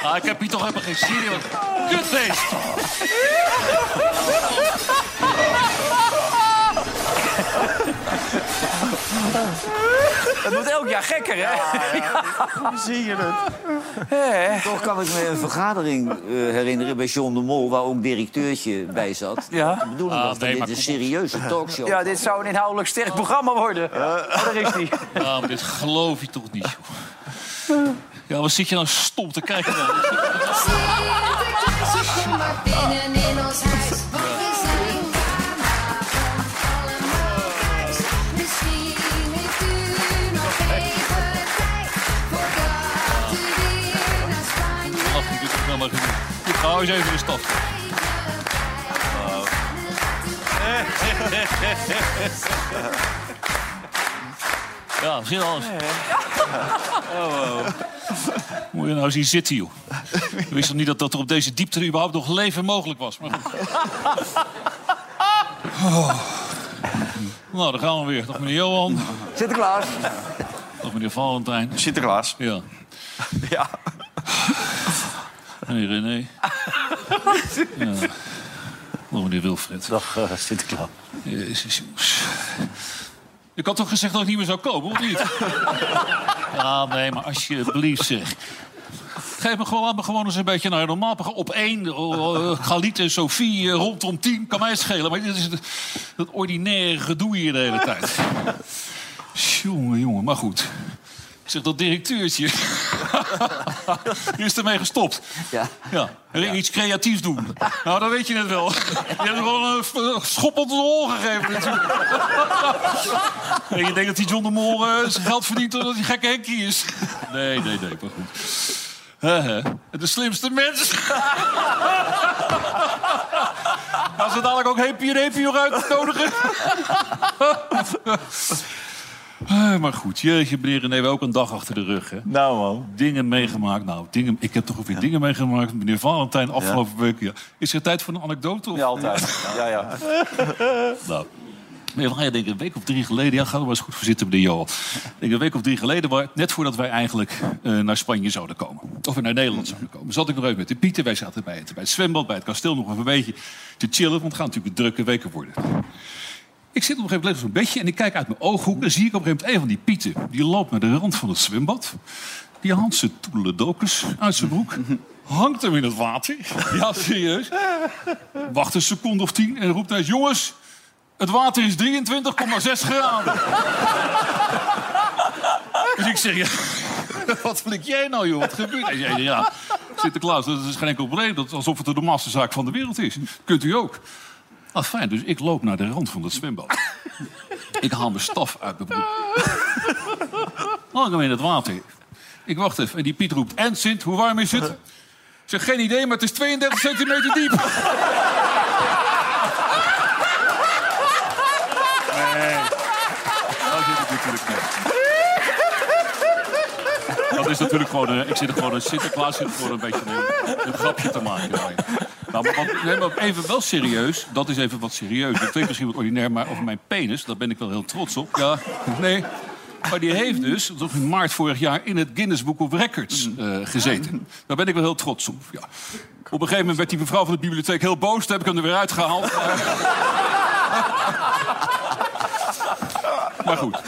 R: Ah, ik heb hier toch helemaal geen zin in. wat Kutbeest.
A: Het wordt elk jaar gekker, hè? [LAUGHS]
E: Zie je het?
F: Toch kan ik me een vergadering eh, herinneren bij John de Mol... waar ook directeurtje bij zat.
A: Ja.
F: De bedoeling
R: Ah,
F: was dat
R: nee,
F: dit een serieuze talkshow
A: Ja, dit zou een inhoudelijk sterk programma worden. Oh, daar is hij.
R: Ja, maar dit geloof je toch niet, joh. Ja, wat zit je nou stom te kijken dan?
L: Maar binnen
R: ga eens even de stad. Ja, zie je alles. Moet je nou zien zitten, joh. Ik wist nog niet dat, dat er op deze diepte überhaupt nog leven mogelijk was. Maar goed. Oh. Nou, daar gaan we weer. Dag meneer Johan.
F: Sinterklaas.
R: Dag meneer Valentijn.
E: Sinterklaas.
R: Ja.
E: Ja.
R: Meneer René. [LAUGHS] Ja. Meneer Wilfred.
A: Dag, uh, Sinterklaas.
R: Jezus, jongens. Ik had toch gezegd dat ik niet meer zou komen, of niet? [LAUGHS] Ja, nee, maar alsjeblieft zeg. geef me gewoon, laat me gewoon eens een beetje naar normaal. Op één, uh, Galit en Sophie eh, rondom tien, kan mij het schelen. Maar dit is het, dat ordinaire gedoe hier de hele tijd. [LAUGHS] Jongen, jongen, maar goed. Ik zeg, dat directeurtje... Die is ermee gestopt.
F: Ja.
R: Ja, ging iets creatiefs doen. Nou, dan weet je het wel. Je hebt hem gewoon een schop onder de hol gegeven natuurlijk. En je denkt dat die John de Mol eh, zijn geld verdient doordat hij gekke Henkie is. Nee, nee, nee, maar goed. Hè, hè. De slimste mens. Als ze dadelijk ook Heepie en Heepie nog uitnodigen. [LAUGHS] Eh, maar goed, jeetje, meneer René, we ook een dag achter de rug. Hè?
E: Nou, man.
R: Dingen meegemaakt. Nou, dingen, ik heb toch ook weer dingen meegemaakt. Meneer Valentijn, afgelopen week. Ja. Is er tijd voor een anekdote? Of?
E: Ja, altijd. Ja, ja. [LAUGHS]
R: Nou, Van, ja, denk ik een week of drie geleden... Ja, ga er maar eens goed voor zitten, meneer Johan. Ik denk een week of drie geleden, net voordat wij eigenlijk eh, naar Spanje zouden komen. Of naar Nederland zouden komen. Zat ik nog even met de Pieter. Wij zaten bij het, bij het zwembad, bij het kasteel nog even een beetje te chillen. Want het gaan natuurlijk drukke weken worden. Ik zit op een gegeven moment op zo'n bedje en ik kijk uit mijn ooghoek... en zie ik op een gegeven moment een van die pieten. Die loopt naar de rand van het zwembad. Die haalt zijn toedeledokus uit zijn broek. Hangt hem in het water. Ja, serieus. Wacht een seconde of tien en roept hij... Jongens, het water is 23,6 graden. Dus ik zeg, ja, wat flik jij nou, joh? Wat gebeurt er? Zei, ja, Sinterklaas, dat is geen enkel probleem. Dat is alsof het de normaalste zaak van de wereld is. Kunt u ook. Ah, fijn, dus ik loop naar de rand van het zwembad. Ik haal mijn staf uit mijn broek. [LAUGHS] Ik hem in het water. Ik wacht even en die Piet roept... En Sint, hoe warm is het? Ik [LAUGHS] zeg, geen idee, maar het is 32 centimeter diep. [LAUGHS] Nee, dat zit ik natuurlijk niet. Dat is natuurlijk gewoon... Een, ik zit er gewoon een Sinterklaas er gewoon een beetje een, een grapje te maken. Nou, maar, wat, nee, maar even wel serieus. Dat is even wat serieus. Dat klinkt misschien wat ordinair, maar over mijn penis... daar ben ik wel heel trots op. Ja, nee. Maar die heeft dus, toch in maart vorig jaar... in het Guinness Book of Records eh, gezeten. Daar ben ik wel heel trots op, ja. Op een gegeven moment werd die mevrouw van de bibliotheek heel boos. Toen heb ik hem er weer uitgehaald. [LAUGHS] Maar goed,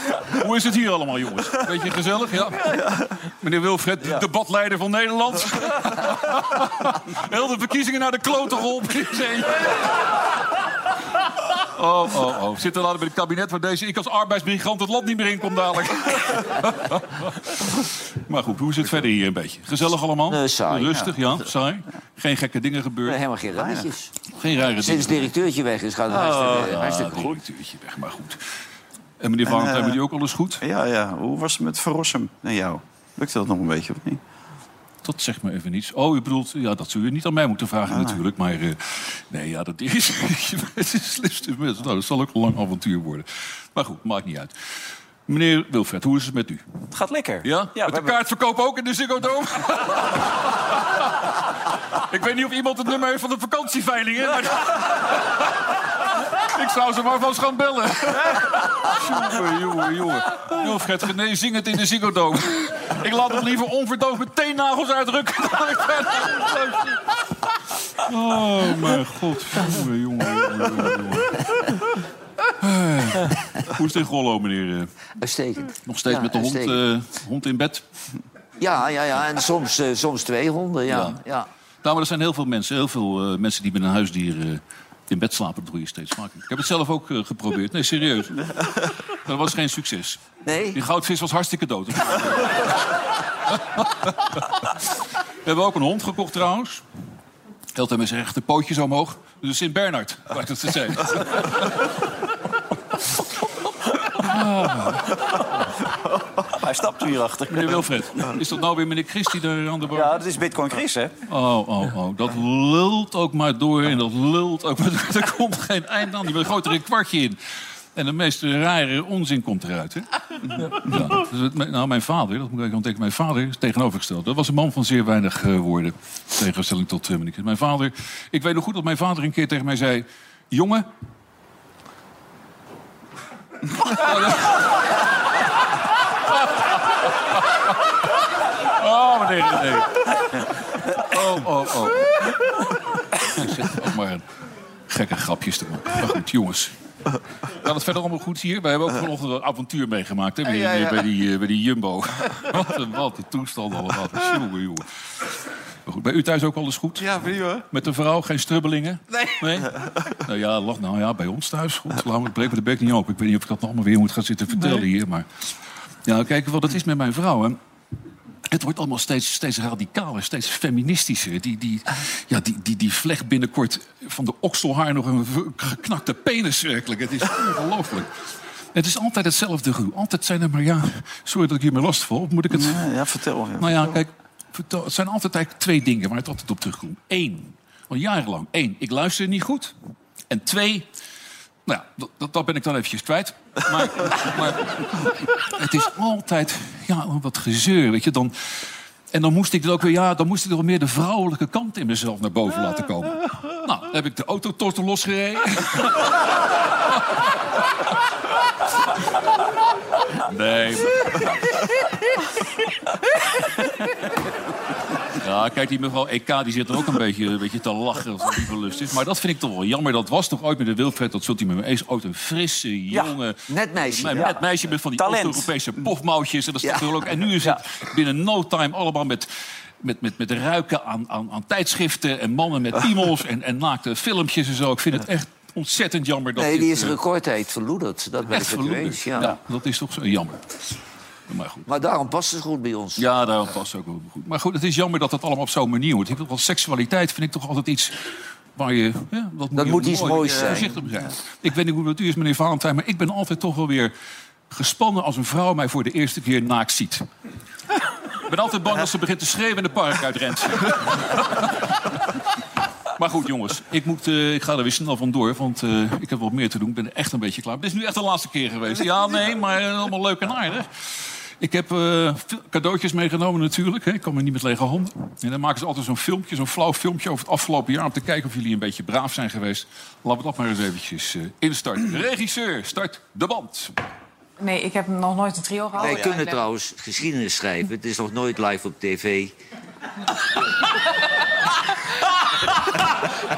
R: hoe is het hier allemaal, jongens? Beetje gezellig, ja? Meneer Wilfred, de debatleider van Nederland. [LAUGHS] Heel de verkiezingen naar de klote geholpen. [LAUGHS] Oh, oh, oh. Zit er later bij het kabinet waar deze ik als arbeidsmigrant het land niet meer in kom dadelijk. [LAUGHS] maar goed, hoe is het verder hier een beetje? Gezellig allemaal?
F: Nee, saai,
R: Rustig, ja. Saai. Geen gekke dingen gebeurd?
F: Nee, helemaal geen rarretjes.
R: Geen rare dingen.
F: Sinds het directeurtje weg is, gaat het
R: Oh,
F: hartstikke
R: ja,
F: goed.
R: directeurtje weg, maar goed. En meneer Valentijn,
E: eh,
R: met u ook alles goed?
E: Ja, ja. Hoe was het met Verrossum en jou? Lukte dat nog een beetje, of niet?
R: Dat zegt me even niets. Oh, u bedoelt, ja, dat zul je niet aan mij moeten vragen
E: Ah.
R: natuurlijk. Maar eh, nee, ja, dat is [LAUGHS] het is slimste mens. Nou, dat zal ook een lang avontuur worden. Maar goed, maakt niet uit. Meneer Wilfred, hoe is het met u?
A: Het gaat lekker.
R: Ja? met de
A: hebben-
R: kaartverkoop ook in de Ziggo Dome? [LAUGHS] Ik weet niet of iemand het nummer heeft van de vakantieveilingen. Maar... [LAUGHS] Ik zou ze maar vast gaan bellen. jongen, jongen, jongen. Gené, zing het in de Ziggo. Ik laat het liever onverdoofd met teennagels uitdrukken. dan ik Oh, mijn god. Jongen, jongen, jongen, jongen, jongen. Hoe is het in Gollo, meneer? eh?
F: Uitstekend.
R: Nog steeds
F: Ja,
R: met de hond, eh, hond in bed?
F: Ja, ja, ja. En soms, eh, soms twee honden, ja. ja.
R: Nou, maar er zijn heel veel mensen, heel veel mensen die met een huisdier in bed slapen. Doe je steeds vaker. Ik heb het zelf ook eh, geprobeerd. Nee, serieus. [LAUGHS] Dat was geen succes.
F: Nee?
R: Die goudvis was hartstikke dood. [LAUGHS] We hebben ook een hond gekocht trouwens. Altijd met zijn rechte pootjes omhoog. Dus Sint Bernard, waar ik dat te zijn.
A: Hij stapt hier achter.
R: Meneer Wilfred, is dat nou weer meneer Christie daar aan de bar?
A: Ja, dat is Bitcoin Chris, hè?
R: Oh, oh, oh. Dat lult ook maar door en dat lult ook maar door. [LAUGHS] Er komt geen eind aan. Die gooit er een kwartje in. En de meest rare onzin komt eruit, hè? Ja. Dus nou, mijn vader, dat moet ik tegen mijn vader, is tegenovergesteld. Dat was een man van zeer weinig eh, woorden. In tegenstelling tot uh, meneer. Mijn vader, ik weet nog goed dat mijn vader een keer tegen mij zei... Jongen... [LAUGHS] Oh, meneer René. Oh, oh, oh. Ik zit ook maar gekke grapjes te maken. Maar goed, jongens. Gaat het verder allemaal goed hier? Wij hebben ook vanochtend een avontuur meegemaakt hè, bij,
A: Ja, ja, ja.
R: bij die, eh, bij die Jumbo. [LAUGHS] wat, een, wat een toestand allemaal. Jongen, jongen. Maar goed, bij u thuis ook alles goed?
E: Ja, prima.
R: Met de vrouw, geen strubbelingen?
E: Nee.
R: nou ja, lach, nou ja, bij ons thuis goed. Laat me breek me de bek niet open. Ik weet niet of ik dat nog allemaal weer moet gaan zitten vertellen
E: Nee.
R: hier. Maar ja, kijk wat het is met mijn vrouw. Hè. Het wordt allemaal steeds, steeds radicaler, steeds feministischer. Die, die, ja, die, die, die vlecht binnenkort van de okselhaar nog een geknakte penis werkelijk. Het is ongelooflijk. Het is altijd hetzelfde gedoe. Altijd zijn er maar, ja, sorry dat ik hier meer last val. Moet ik het...
E: Ja, ja, vertel. Ja.
R: Nou ja, kijk, vertel, het zijn altijd eigenlijk twee dingen waar het altijd op terugkomt. Eén, al jarenlang. Één, ik luister niet goed. En twee, nou ja, dat, ben ik dan eventjes kwijt. Maar, [LAUGHS] maar het is altijd ja, wat gezeur, weet je. Dan, en dan moest ik er ook weer, ja, dan moest ik er meer de vrouwelijke kant in mezelf naar boven laten komen. Nou, dan heb ik de autotortel losgereden. Nee. [LAUGHS] Ja, kijk, die mevrouw EK die zit er ook een [LAUGHS] beetje, een beetje te lachen als het die verlust is. Maar dat vind ik toch wel jammer. Dat was toch ooit met de Wilfred, dat zult u met me eens, ooit een frisse, jonge...
F: net meisje.
R: Net meisje met van die
F: Talent.
R: Oost-Europese pofmouwtjes. En, dat is toch wel ook, en nu is het binnen no time allemaal met... Met, met, met ruiken aan, aan, aan tijdschriften en mannen met piemels en, en naakte filmpjes en zo. Ik vind het echt ontzettend jammer dat
F: Nee,
R: dit,
F: die is
R: eh,
F: recordtijd verloederd. Dat ben ik
R: echt
F: u
R: verloederd.
F: eens. Ja.
R: Ja, dat is toch zo jammer. Maar goed.
F: Maar daarom past het goed bij ons.
R: Ja, daarom past het ook wel goed. Maar goed, het is jammer dat het allemaal op zo'n manier wordt. Ik wel seksualiteit vind ik toch altijd iets waar je... Ja, dat
F: Dat
R: je
F: moet iets
R: mooi,
F: moois zijn.
R: Voorzichtig zijn. Ik weet niet hoe dat u is, meneer Valentijn... maar ik ben altijd toch wel weer gespannen als een vrouw mij voor de eerste keer naakt ziet. Ik ben altijd bang als ze begint te schreeuwen en de park uitrent. [LAUGHS] Maar goed, jongens, ik, moet, eh, ik ga er weer snel vandoor, want eh, ik heb wat meer te doen. Ik ben er echt een beetje klaar. Dit is nu echt de laatste keer geweest. Ja, nee, maar eh, allemaal leuk en aardig. Ik heb eh, cadeautjes meegenomen natuurlijk. Hè. Ik kom er niet met lege handen. En dan maken ze altijd zo'n filmpje, zo'n flauw filmpje over het afgelopen jaar... om te kijken of jullie een beetje braaf zijn geweest. Laten we dat maar eens eventjes eh, instarten. Regisseur, start de band.
S: Nee, ik heb nog nooit een trio gehad.
F: Wij
S: Ja,
F: kunnen trouwens geschiedenis schrijven. Het is nog nooit live op tv. [LAUGHS]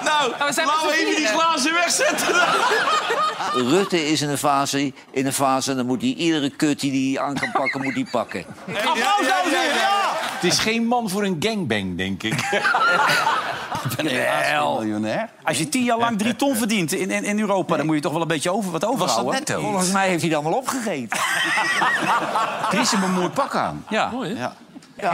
E: Nou,
S: we zijn
E: laten we even die glazen wegzetten.
F: Rutte is in een fase, in een fase en dan moet hij iedere kut die hij aan kan pakken, moet hij pakken.
E: Applaus, en heren, ja!
C: Het is geen man voor een gangbang, denk ik. [LAUGHS]
A: Wel. miljonair. Als je tien jaar lang drie ton verdient in, in, in Europa... dan moet je toch wel een beetje over wat overhouden.
F: Volgens mij heeft hij het allemaal opgegeten. [LAUGHS]
A: Chris heeft een mooi pak aan.
R: Ja.
A: Mooi,
R: ja.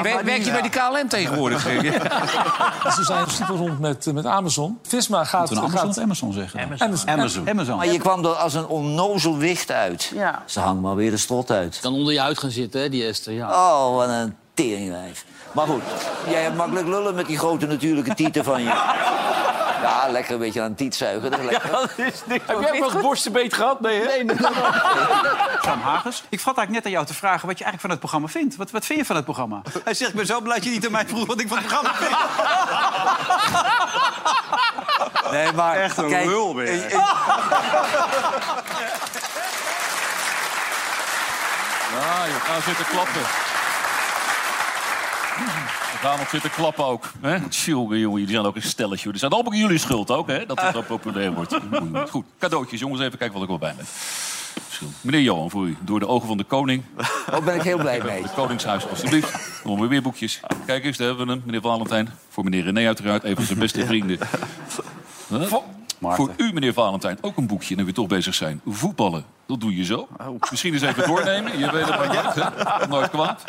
A: Werk- werk je bij de
B: KLM tegenwoordig? [LAUGHS] Ze zijn super rond met, met Amazon. Visma gaat...
A: Moeten we Amazon
B: gaat
A: Amazon zeggen?
B: Amazon.
A: Amazon. Amazon.
F: Maar je kwam er als een onnozel wicht uit.
S: Ja.
F: Ze hangt maar weer de strot uit.
T: Kan onder je uit gaan zitten, hè, die Esther. Ja.
F: Oh, wat een teringwijf. Maar goed, jij hebt makkelijk lullen met die grote natuurlijke tieten van je. Ja, lekker een beetje aan het tietzuigen. Dat is lekker.
A: Heb jij wel eens borstenbeet gehad? Nee, hè? Nee, Sam Hagers, ik vat eigenlijk net aan jou te vragen wat je eigenlijk van het programma vindt. Wat, wat vind je van het programma? Hij zegt, ik ben zo blij dat je niet aan mij vroeg wat ik van het programma vind.
F: Nee, maar
E: Echt een
F: kijk,
E: lul ben je.
R: Ja, je gaat zitten klappen. We gaan nog zitten klappen ook. Hè? Tjonge, jongen, jullie zijn ook een stelletje. Het zijn allemaal jullie schuld ook, hè? Dat het zo populair wordt. [LAUGHS] Goed, cadeautjes, jongens. Even kijken wat ik wel bij heb. Schuld. Meneer Johan, voor u. Door de ogen van de koning. [LAUGHS]
F: Daar ben ik heel blij mee.
R: Het Koningshuis, alstublieft. Dan hebben we weer boekjes. Kijk eens, daar hebben we hem. Meneer Valentijn. Voor meneer René uiteraard. Een van zijn beste vrienden. [LAUGHS] Huh? Voor u, meneer Valentijn, ook een boekje, nu we toch bezig zijn. Voetballen, dat doe je zo. [LAUGHS] Misschien eens even doornemen. Je weet het maar nooit, hè? [LAUGHS] Nooit kwaad.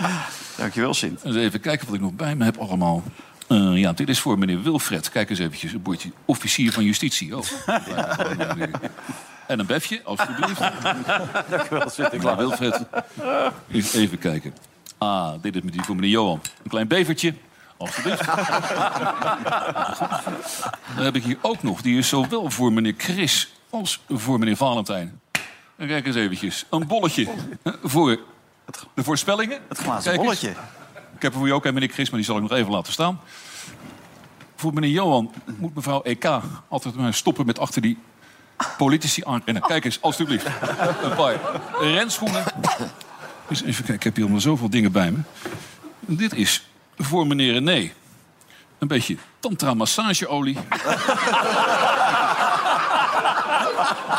E: Dankjewel, Sint.
R: Eens even kijken wat ik nog bij me heb allemaal. Eh, ja, dit is voor meneer Wilfred. Kijk eens eventjes, een bordje. Officier van Justitie. Oh. [LAUGHS] En een befje, alsjeblieft.
A: Dankjewel, Sint.
R: Klaar, Wilfred. Even kijken. Ah, dit is voor meneer Johan. Een klein bevertje. Alsjeblieft. Dan heb ik hier ook nog. Die is zowel voor meneer Chris als voor meneer Valentijn. En kijk eens eventjes. Een bolletje voor de voorspellingen.
E: Het glazen bolletje.
R: Ik heb er voor je ook een, meneer Chris, maar die zal ik nog even laten staan. Voor meneer Johan moet mevrouw EK altijd maar stoppen met achter die politici aanrennen. Kijk eens, alstublieft. Een paar renschoenen. Dus even kijken, ik heb hier allemaal zoveel dingen bij me. Dit is voor meneer René. Een beetje tantra massageolie. [LAUGHS]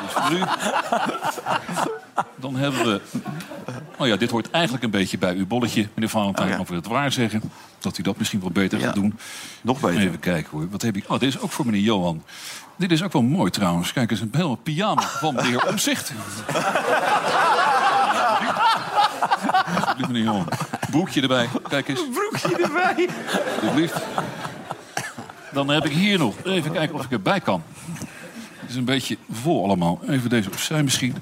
R: is voor u. Dan hebben we... Oh ja, dit hoort eigenlijk een beetje bij uw bolletje, meneer Valentijn.
E: Oh
R: Over het waar zeggen. Dat u dat misschien wel beter gaat doen.
E: Nog beter.
R: Even kijken hoor. Wat heb ik? Oh, dit is ook voor meneer Johan. Dit is ook wel mooi trouwens. Kijk eens, een heel pyjama van de heer Omzicht. [LAUGHS] Alsjeblieft, meneer Johan. Broekje erbij. Kijk eens.
E: Broekje erbij.
R: Alsjeblieft. Dan heb ik hier nog. Even kijken of ik erbij kan. Het is een beetje vol allemaal. Even deze opzij misschien.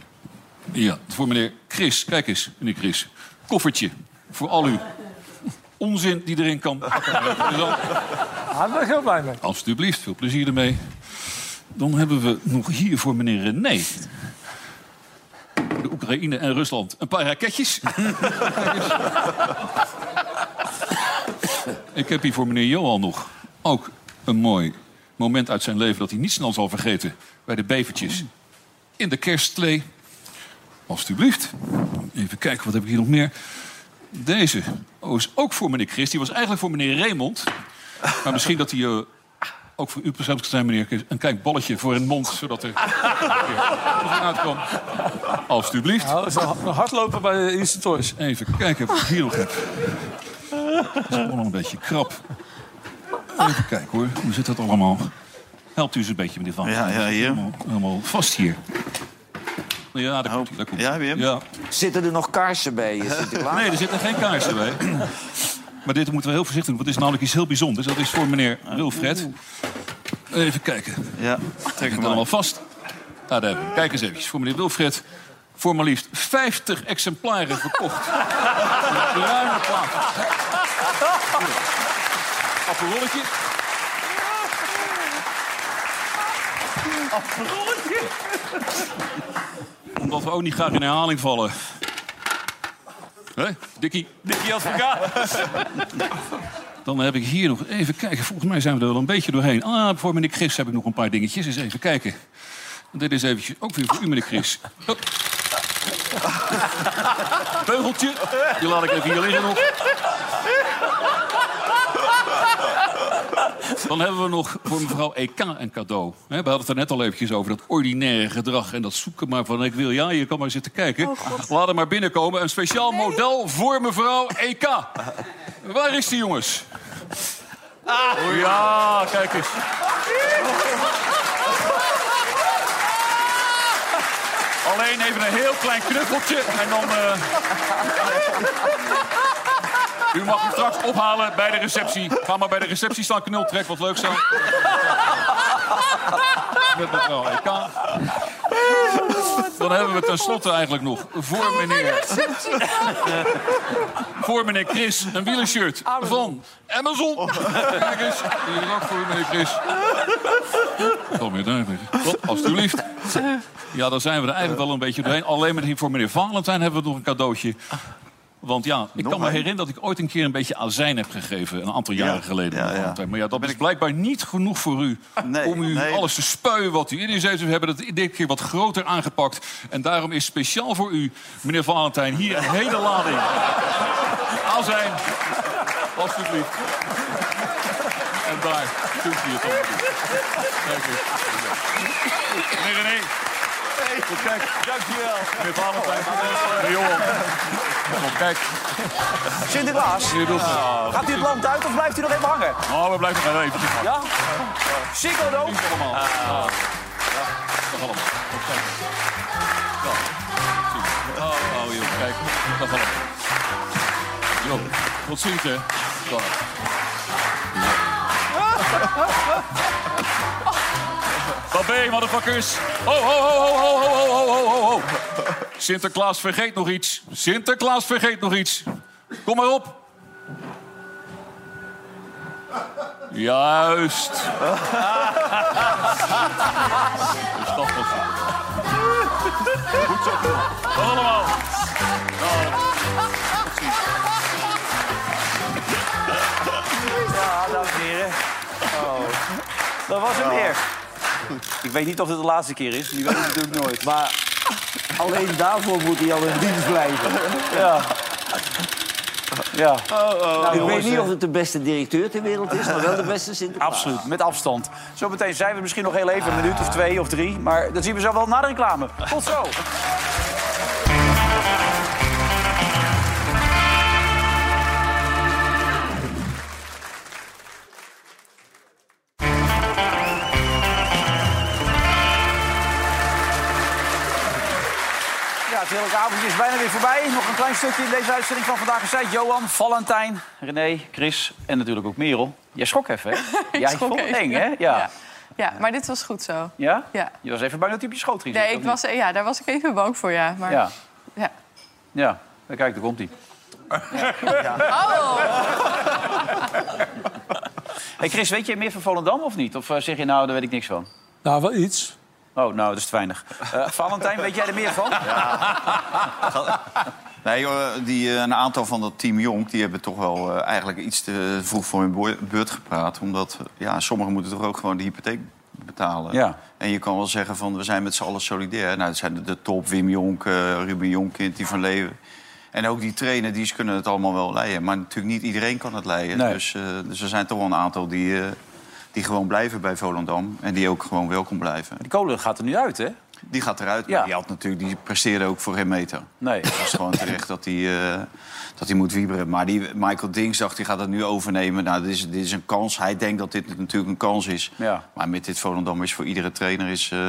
R: Ja, voor meneer Chris. Kijk eens, meneer Chris. Koffertje. Voor al uw onzin die erin kan.
B: Daar ben ik heel blij mee.
R: Alsjeblieft, veel plezier ermee. Dan hebben we nog hier voor meneer René. De Oekraïne en Rusland. Een paar raketjes. [LAUGHS] Ik heb hier voor meneer Johan nog ook een mooi moment uit zijn leven... dat hij niet snel zal vergeten bij de bevertjes in de kerstklee. Alsjeblieft. Even kijken, wat heb ik hier nog meer? Deze oh, is ook voor meneer Chris. Die was eigenlijk voor meneer Raymond. Maar misschien dat hij eh, ook voor u persoonlijk zijn, meneer. Een klein bolletje voor een mond, zodat er uitkomt. Alsjeblieft.
B: Nou, dat hardlopen bij de Toys.
R: Even kijken of ik hier nog heb. Dat is allemaal een beetje krap. Even kijken hoor, hoe zit dat allemaal? Helpt u eens een beetje, meneer Van.
E: Ja, ja, hier.
R: Helemaal, helemaal vast hier. Ja, daar komt hij. Daar komt
E: Ja, Wim?
R: Ja.
F: Zitten er nog kaarsen bij, Sinterklaas?
R: Nee, er zitten geen kaarsen bij. Maar dit moeten we heel voorzichtig doen, want het is namelijk iets heel bijzonders. Dat is voor meneer Wilfred. Even kijken.
E: Ja,
R: Trek het allemaal vast. Nou, daar hebben we hem. Kijk eens even. Voor meneer Wilfred. Voor maar liefst 50 exemplaren verkocht. Ruime plaat. Appelrolletje.
E: Appelrolletje.
R: Omdat we ook niet graag in herhaling vallen. Hé, Dikkie.
E: Dikkie advocaat. [LAUGHS]
R: Dan heb ik hier nog even kijken. Volgens mij zijn we er wel een beetje doorheen. Ah, voor meneer Chris heb ik nog een paar dingetjes. Eens even kijken. Dit is eventjes ook weer voor u, meneer Chris. Oh. Beugeltje. Die laat ik even hier liggen nog. Dan hebben we nog voor mevrouw EK een cadeau. Hè, We hadden het er net al eventjes over dat ordinaire gedrag... en dat zoeken maar van ik wil ja, je kan maar zitten kijken. Laat hem maar binnenkomen. Een speciaal model voor mevrouw EK. Waar is die, jongens? Oh ja, kijk eens. Alleen even een heel klein knuffeltje en dan... eh, U mag hem straks ophalen bij de receptie. Ga maar bij de receptie staan, knul, trek wat leuk zo. Met mevrouw EK. Dan hebben we tenslotte eigenlijk nog voor meneer... Voor meneer Chris een wielershirt van Amazon. Kijk eens, is ook voor meneer Chris. Kom je daar liggen. Wat, Alsjeblieft. Ja, dan zijn we er eigenlijk wel een beetje doorheen. Alleen met hier voor meneer Valentijn hebben we nog een cadeautje. Want ja, ik
E: Nog
R: kan me
E: een?
R: herinneren dat ik ooit een keer een beetje azijn heb gegeven. Een aantal jaren
E: Ja,
R: geleden.
E: ja, ja.
R: Maar ja, dat is blijkbaar niet genoeg voor u.
E: Nee,
R: om u
E: nee.
R: alles te spuien wat u in is. We hebben het dit keer wat groter aangepakt. En daarom is speciaal voor u, meneer Valentijn, hier een hele lading. [LAUGHS] Azijn. Alsjeblieft. En daar kunt u. Kijk eens. Meneer René. Goed, kijk.
E: Dankjewel.
R: Meneer Valentijn. Meneer Johan. Kom op, kijk.
A: Sinterklaas,
R: Meneer Wilson.
A: gaat u het land uit of blijft u nog even hangen?
R: Oh, we blijven nog even hangen.
A: Ja? Sikko dan?
R: Allemaal. Ja. Ja. Dag allemaal. Kijk. Ja. Oh, oh, joh, kijk. Dag allemaal. Jo, tot ziens, hè. Dag. Babé, motherfuckers. Ho, ho, ho, ho, ho, ho, ho, ho, ho. Sinterklaas vergeet nog iets. Sinterklaas vergeet nog iets. Kom maar op. Juist. Goed zo. Allemaal.
A: Ja, dames en heren. Oh. Dat was hem weer. Ik weet niet of het de laatste keer is. Die weet ik natuurlijk nooit.
F: Maar alleen daarvoor moet hij al in dienst blijven.
A: Ja. Ja.
F: ik
A: jongens,
F: weet niet
A: eh,
F: of het de beste directeur ter wereld is, maar wel de beste Sinterklaas.
A: Absoluut, met afstand. Zometeen zijn we misschien nog heel even, een minuut of twee of drie. Maar dat zien we zo wel na de reclame. Tot zo. Ja, heerlijke avondje is bijna weer voorbij. Nog een klein stukje in deze uitzending van Vandaag is Zij. Johan, Valentijn, René, Chris en natuurlijk ook Merel. Jij schrok even, hè? [LAUGHS] Jij
G: schrok
A: vond eng, hè? Ja.
G: Ja, maar dit was goed zo.
A: Ja?
G: Ja.
A: Je was even bang dat hij op je schoot ging
G: Nee, ik was, ja, daar was ik even bang voor, ja. Maar,
A: Ja.
G: ja.
A: Ja, dan kijk, daar komt hij. [LAUGHS]
G: Oh!
A: Hey Chris, weet je meer van Volendam of niet? Of eh, zeg je nou, daar weet ik niks van?
B: Nou, wel iets.
A: Oh, nou, dat is te weinig. Eh, Valentijn, weet jij er meer van?
E: Nee, joh, die, eh, een aantal van dat team Jonk die hebben toch wel eh, eigenlijk iets te vroeg voor hun beurt gepraat. Omdat ja, sommigen moeten toch ook gewoon de hypotheek betalen.
A: Ja.
E: En je kan wel zeggen van we zijn met z'n allen solidair. Nou, dat zijn de, de top, Wim Jonk, Ruben Jonkind, die van Leeuwen. En ook die trainer, die kunnen het allemaal wel leiden. Maar natuurlijk niet iedereen kan het leiden.
A: Nee.
E: Dus, dus er zijn toch wel een aantal die, die gewoon blijven bij Volendam. En die ook gewoon welkom blijven.
A: Die kolen gaat er nu uit, hè?
E: Die gaat eruit.
A: Ja.
E: Maar die, had natuurlijk, die presteerde ook voor geen meter.
A: Nee.
E: Het was gewoon terecht dat hij, eh, dat hij moet wieberen. Maar die Michael Dingsdag die gaat het nu overnemen. Nou, dit is, dit is een kans. Hij denkt dat dit natuurlijk een kans is.
A: Ja.
E: Maar met dit Volendam is voor iedere trainer... Is, eh,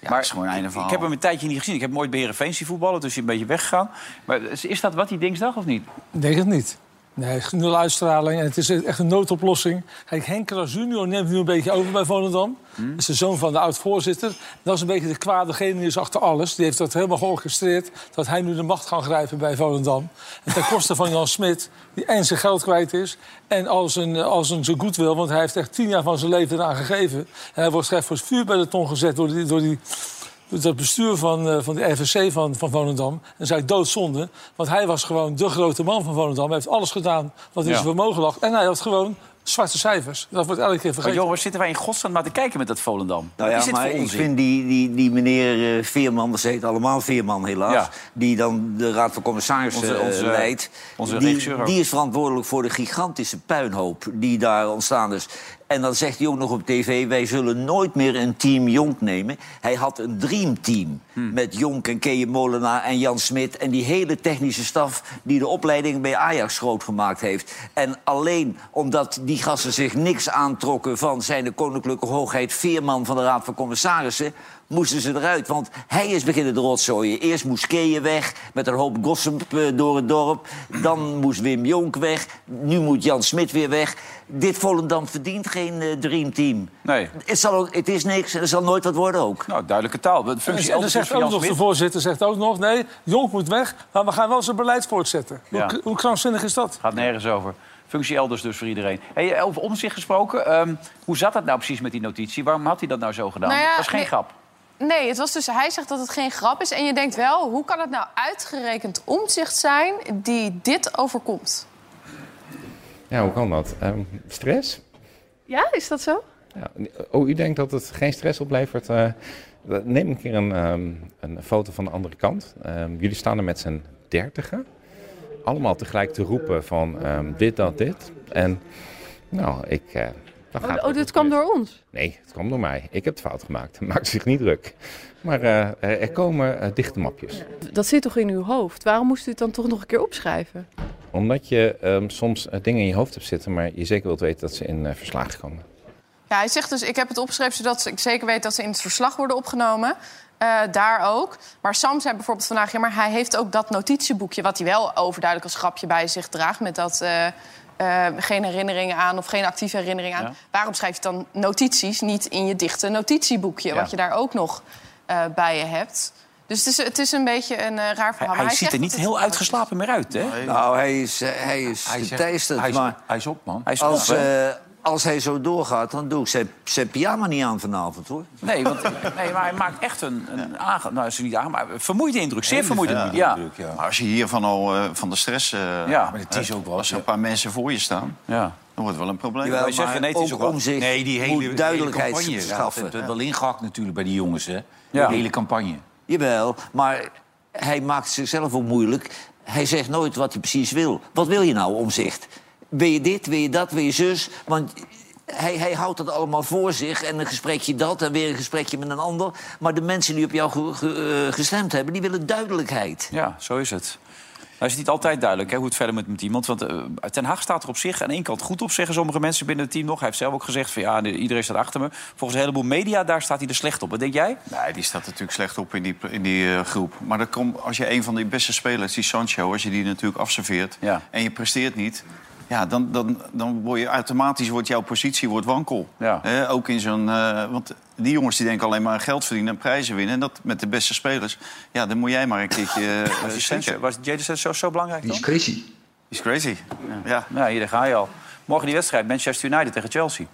E: ja,
A: maar
E: is gewoon een einde verhaal.
A: ik heb hem een tijdje niet gezien. Ik heb hem ooit bij Heerenveen zien voetballen, dus hij is een beetje weggegaan. Maar is dat wat, die dinsdag, of niet?
B: Ik denk het niet. Nee, nul uitstraling. En het is echt een noodoplossing. Kijk, Henk Kras junior neemt nu een beetje over bij Volendam. Dat is de zoon van de oud-voorzitter. Dat is een beetje de kwade genius achter alles. Die heeft dat helemaal georchestreerd. Dat hij nu de macht kan grijpen bij Volendam. En ten koste van Jan Smit, die en zijn geld kwijt is... en al zijn, al zijn, zijn goed wil. Want hij heeft echt tien jaar van zijn leven eraan gegeven. En hij wordt echt voor het vuur bij de ton gezet door die... Door die dat bestuur van, eh, van de RVC van, van Volendam. En zei doodzonde. Want hij was gewoon de grote man van Volendam. Hij heeft alles gedaan wat in
A: Ja.
B: zijn vermogen lag. En hij had gewoon zwarte cijfers. Dat wordt elke keer
A: Maar
B: vergeten.
A: joh, waar zitten wij in godsnaam maar te kijken met dat Volendam?
F: Nou ja, maar ik vind die, die, die meneer eh, Veerman, we zeggen allemaal Veerman helaas...
A: Ja.
F: die dan de Raad van Commissarissen
A: Onze- onze-
F: eh, leidt...
A: onze
F: die, die is verantwoordelijk voor de gigantische puinhoop die daar ontstaan is. En dan zegt hij ook nog op tv... wij zullen nooit meer een team Jonk nemen. Hij had een dreamteam
A: Hmm.
F: met Jonk en Keje Molenaar en Jan Smit... en die hele technische staf die de opleiding bij Ajax groot gemaakt heeft. En alleen omdat die gasten zich niks aantrokken... van zijn de koninklijke hoogheid Veerman van de Raad van Commissarissen... moesten ze eruit, want hij is beginnen de rotzooien. Eerst moest Keje weg, met een hoop gossip eh, door het dorp. Dan moest Wim Jonk weg. Nu moet Jan Smit weer weg. Dit Volendam verdient geen eh, dreamteam.
A: Nee.
F: Het, zal, ook- het is niks en er zal nooit wat worden ook.
A: Nou, duidelijke taal. De
B: En,
A: functie
B: en
A: elders
B: zegt ook
A: Jan
B: nog de voorzitter zegt ook nog... nee, Jonk moet weg, maar we gaan wel zijn beleid voortzetten.
A: Ja.
B: Hoe, hoe krankzinnig is dat?
A: Gaat nergens over. Functie elders dus voor iedereen. Hey, over omzicht gesproken, ehm, hoe zat dat nou precies met die notitie? Waarom had hij dat nou zo gedaan?
G: Nou ja,
A: dat was geen
G: nee.
A: grap.
G: Nee, het was dus, hij zegt dat het geen grap is. En je denkt wel, hoe kan het nou uitgerekend omzicht zijn die dit overkomt?
U: Ja, hoe kan dat? Ehm, stress?
G: Ja, is dat zo?
U: Ja. Oh, u denkt dat het geen stress oplevert? Eh, neem een keer een, ehm, een foto van de andere kant. Ehm, jullie staan er met z'n dertigen. Allemaal tegelijk te roepen van ehm, dit, dat, dit. En nou, ik... eh,
Q: Oh, oh, dit kwam door ons?
U: Nee, het kwam door mij. Ik heb het fout gemaakt. [LAUGHS] Maak zich niet druk. Maar eh, er komen eh, dichte mapjes.
Q: Dat zit toch in uw hoofd? Waarom moest u het dan toch nog een keer opschrijven?
U: Omdat je ehm, soms eh, dingen in je hoofd hebt zitten... maar je zeker wilt weten dat ze in eh, verslagen komen.
G: Ja, hij zegt dus, ik heb het opgeschreven zodat ik zeker weet dat ze in het verslag worden opgenomen. Eh, daar ook. Maar Sam zei bijvoorbeeld vandaag, ja, maar hij heeft ook dat notitieboekje... wat hij wel overduidelijk als grapje bij zich draagt... met dat eh, eh, geen herinneringen aan of geen actieve herinneringen aan.
A: Ja.
G: Waarom schrijf je dan notities niet in je dichte notitieboekje...
A: Ja.
G: wat je daar ook nog eh, bij je hebt? Dus het is, het is een beetje een eh, raar verhaal.
A: Hij, ziet er niet heel uitgeslapen meer uit, hè?
F: Nou, hij is, hij is
C: Hij zegt-
F: geteisterd.
C: hij is-
F: maar
C: hij is op, man.
A: Hij is
F: als,
A: op,
F: eh, als hij zo doorgaat, dan doe ik zijn, zijn pyjama niet aan vanavond, hoor.
A: Nee, want, nee, maar hij maakt echt een, een aange... Nou, is niet aange... maar een vermoeide indruk. Zeer vermoeide
E: Ja,
A: indruk, ja.
E: Maar als je hiervan al eh, van de stress... eh,
A: Ja,
E: maar
C: het is ook wel
E: Als er
C: zo.
E: een paar mensen voor je staan,
A: ja.
E: dan wordt het wel een probleem.
F: Jawel,
A: wij zeggen,
F: maar
A: nee,
F: ook
A: ook wel-
F: om zich
C: Nee, die hele,
F: duidelijkheid
C: hele campagne. Ja, dat
F: schaffen.
C: het wel ingehakt natuurlijk bij die jongens, hè?
A: Ja.
C: De hele campagne.
F: Jawel, maar hij maakt zichzelf ook moeilijk. hij zegt nooit wat hij precies wil. Wat wil je nou, omzicht? Wil je dit, wil je dat, wil je zus? Want hij, hij houdt dat allemaal voor zich. En een gesprekje dat en weer een gesprekje met een ander. Maar de mensen die op jou ge- ge- eh, gestemd hebben, die willen duidelijkheid.
A: Ja, zo is het. Nou is het niet altijd duidelijk hè, hoe het verder moet met iemand. Want eh, Ten Hag staat er op zich aan één kant goed op, zeggen sommige mensen binnen het team nog. Hij heeft zelf ook gezegd van ja, de- iedereen staat achter me. Volgens een heleboel media, daar staat hij er slecht op. Wat denk jij?
E: Nee, die staat natuurlijk slecht op in die, in die eh, groep. Maar dat komt, als je een van die beste spelers, die Sancho... als je die natuurlijk afserveert en je presteert niet... Ja, dan, dan, dan word je automatisch wordt jouw positie wordt wankel. Hè, ook in zo'n... eh, want die jongens die denken alleen maar aan geld verdienen en prijzen winnen. En dat met de beste spelers. Ja, dan moet jij maar een keertje... [LAUGHS] eh,
A: Was. Sancho- Was Sancho zo belangrijk dan?
E: Die is crazy. Die is crazy. Ja.
A: ja, hier daar ga je al. Morgen die wedstrijd, Manchester United tegen Chelsea.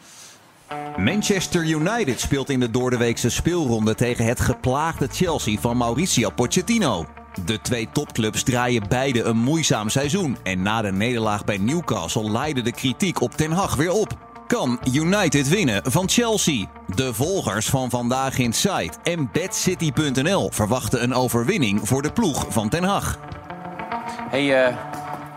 V: Manchester United speelt in de doordeweekse speelronde tegen het geplaagde Chelsea van Mauricio Pochettino. De twee topclubs draaien beide een moeizaam seizoen. En na de nederlaag bij Newcastle leidde de kritiek op Ten Hag weer op. Kan United winnen van Chelsea? De volgers van Vandaag in Site en BadCity.nl verwachten een overwinning voor de ploeg van Ten Hag.
A: hey, eh,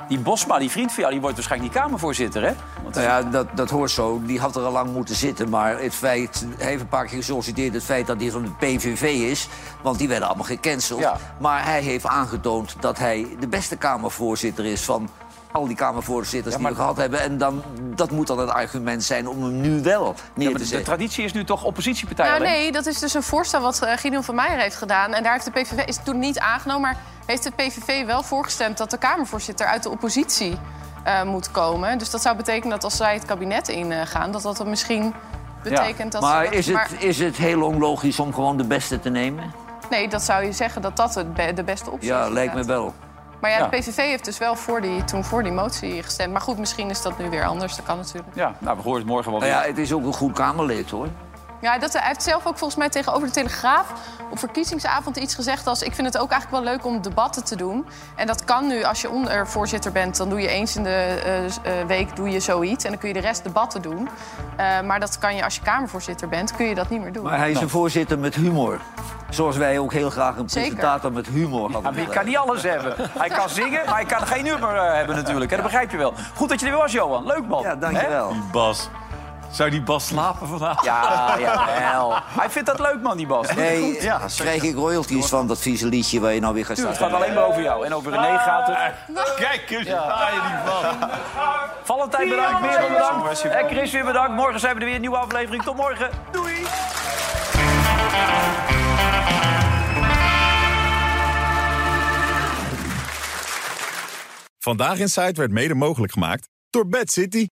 A: die Bosma, die vriend van jou, die wordt waarschijnlijk niet Kamervoorzitter, hè? Want
F: Nou ja, dat, dat hoort zo. Die had er al lang moeten zitten. Maar het feit, hij heeft een paar keer gesolliciteerd... het feit dat hij van de PVV is. Want die werden allemaal gecanceld. Maar hij heeft aangetoond dat hij de beste Kamervoorzitter is... van al die Kamervoorzitters die we gehad hebben. En dan, dat moet dan het argument zijn om hem nu wel neer
A: Ja, maar
F: te
A: de
F: zetten.
A: traditie is nu toch oppositiepartij
G: Nou,
A: alleen?
G: nee, dat is dus een voorstel wat eh, Gideon van Meijer heeft gedaan. En daar heeft de PVV, is toen niet aangenomen, maar heeft de PVV wel voorgestemd dat de Kamervoorzitter uit de oppositie eh, moet komen. Dus dat zou betekenen dat als zij het kabinet ingaan, dat dat dan misschien betekent dat. ze
F: maar
G: dat-
F: is het, is het heel onlogisch om gewoon de beste te nemen?
G: Nee, dat zou je zeggen dat dat de beste optie
F: Ja,
G: is.
F: lijkt me wel.
G: Maar ja,
F: Ja.
G: de PVV heeft dus wel voor die, toen voor die motie gestemd. Maar goed, misschien is dat nu weer anders. Dat kan natuurlijk.
A: Ja, nou, we horen het morgen wel
F: Nou
A: weer.
F: ja, het is ook een goed Kamerlid, hoor.
G: Ja, dat, hij heeft zelf ook volgens mij tegenover de Telegraaf op verkiezingsavond iets gezegd als... ik vind het ook eigenlijk wel leuk om debatten te doen. En dat kan nu, als je ondervoorzitter bent... dan doe je eens in de eh, eh, week doe je zoiets en dan kun je de rest debatten doen. Eh, maar dat kan je als je Kamervoorzitter bent, kun je dat niet meer doen.
F: Maar hij is een voorzitter met humor. Zoals wij ook heel graag een
G: Zeker.
F: presentator met humor hadden.
A: Ja, maar je kan niet alles hebben. Hij kan zingen, maar hij kan geen nummer eh, hebben natuurlijk. Dat begrijp je wel. Goed dat je er weer was, Johan. Leuk, man. Ja,
F: dankjewel.
C: Die Bas. Zou die Bas slapen vandaag?
A: Ja, [LAUGHS] jawel. Hij vindt dat leuk, man, die Bas.
F: Nee,
A: Ja,
F: krijg ik royalties van dat vieze liedje waar je nou weer gaat staan?
A: het gaat alleen maar over jou. En over René gaat het.
C: Kijk eens, ga je niet van.
A: Valentijn bedankt, meer bedankt. En Chris weer bedankt. Morgen zijn we er weer een nieuwe aflevering. Tot morgen. Doei.
W: Vandaag in Site werd mede mogelijk gemaakt door Bad City.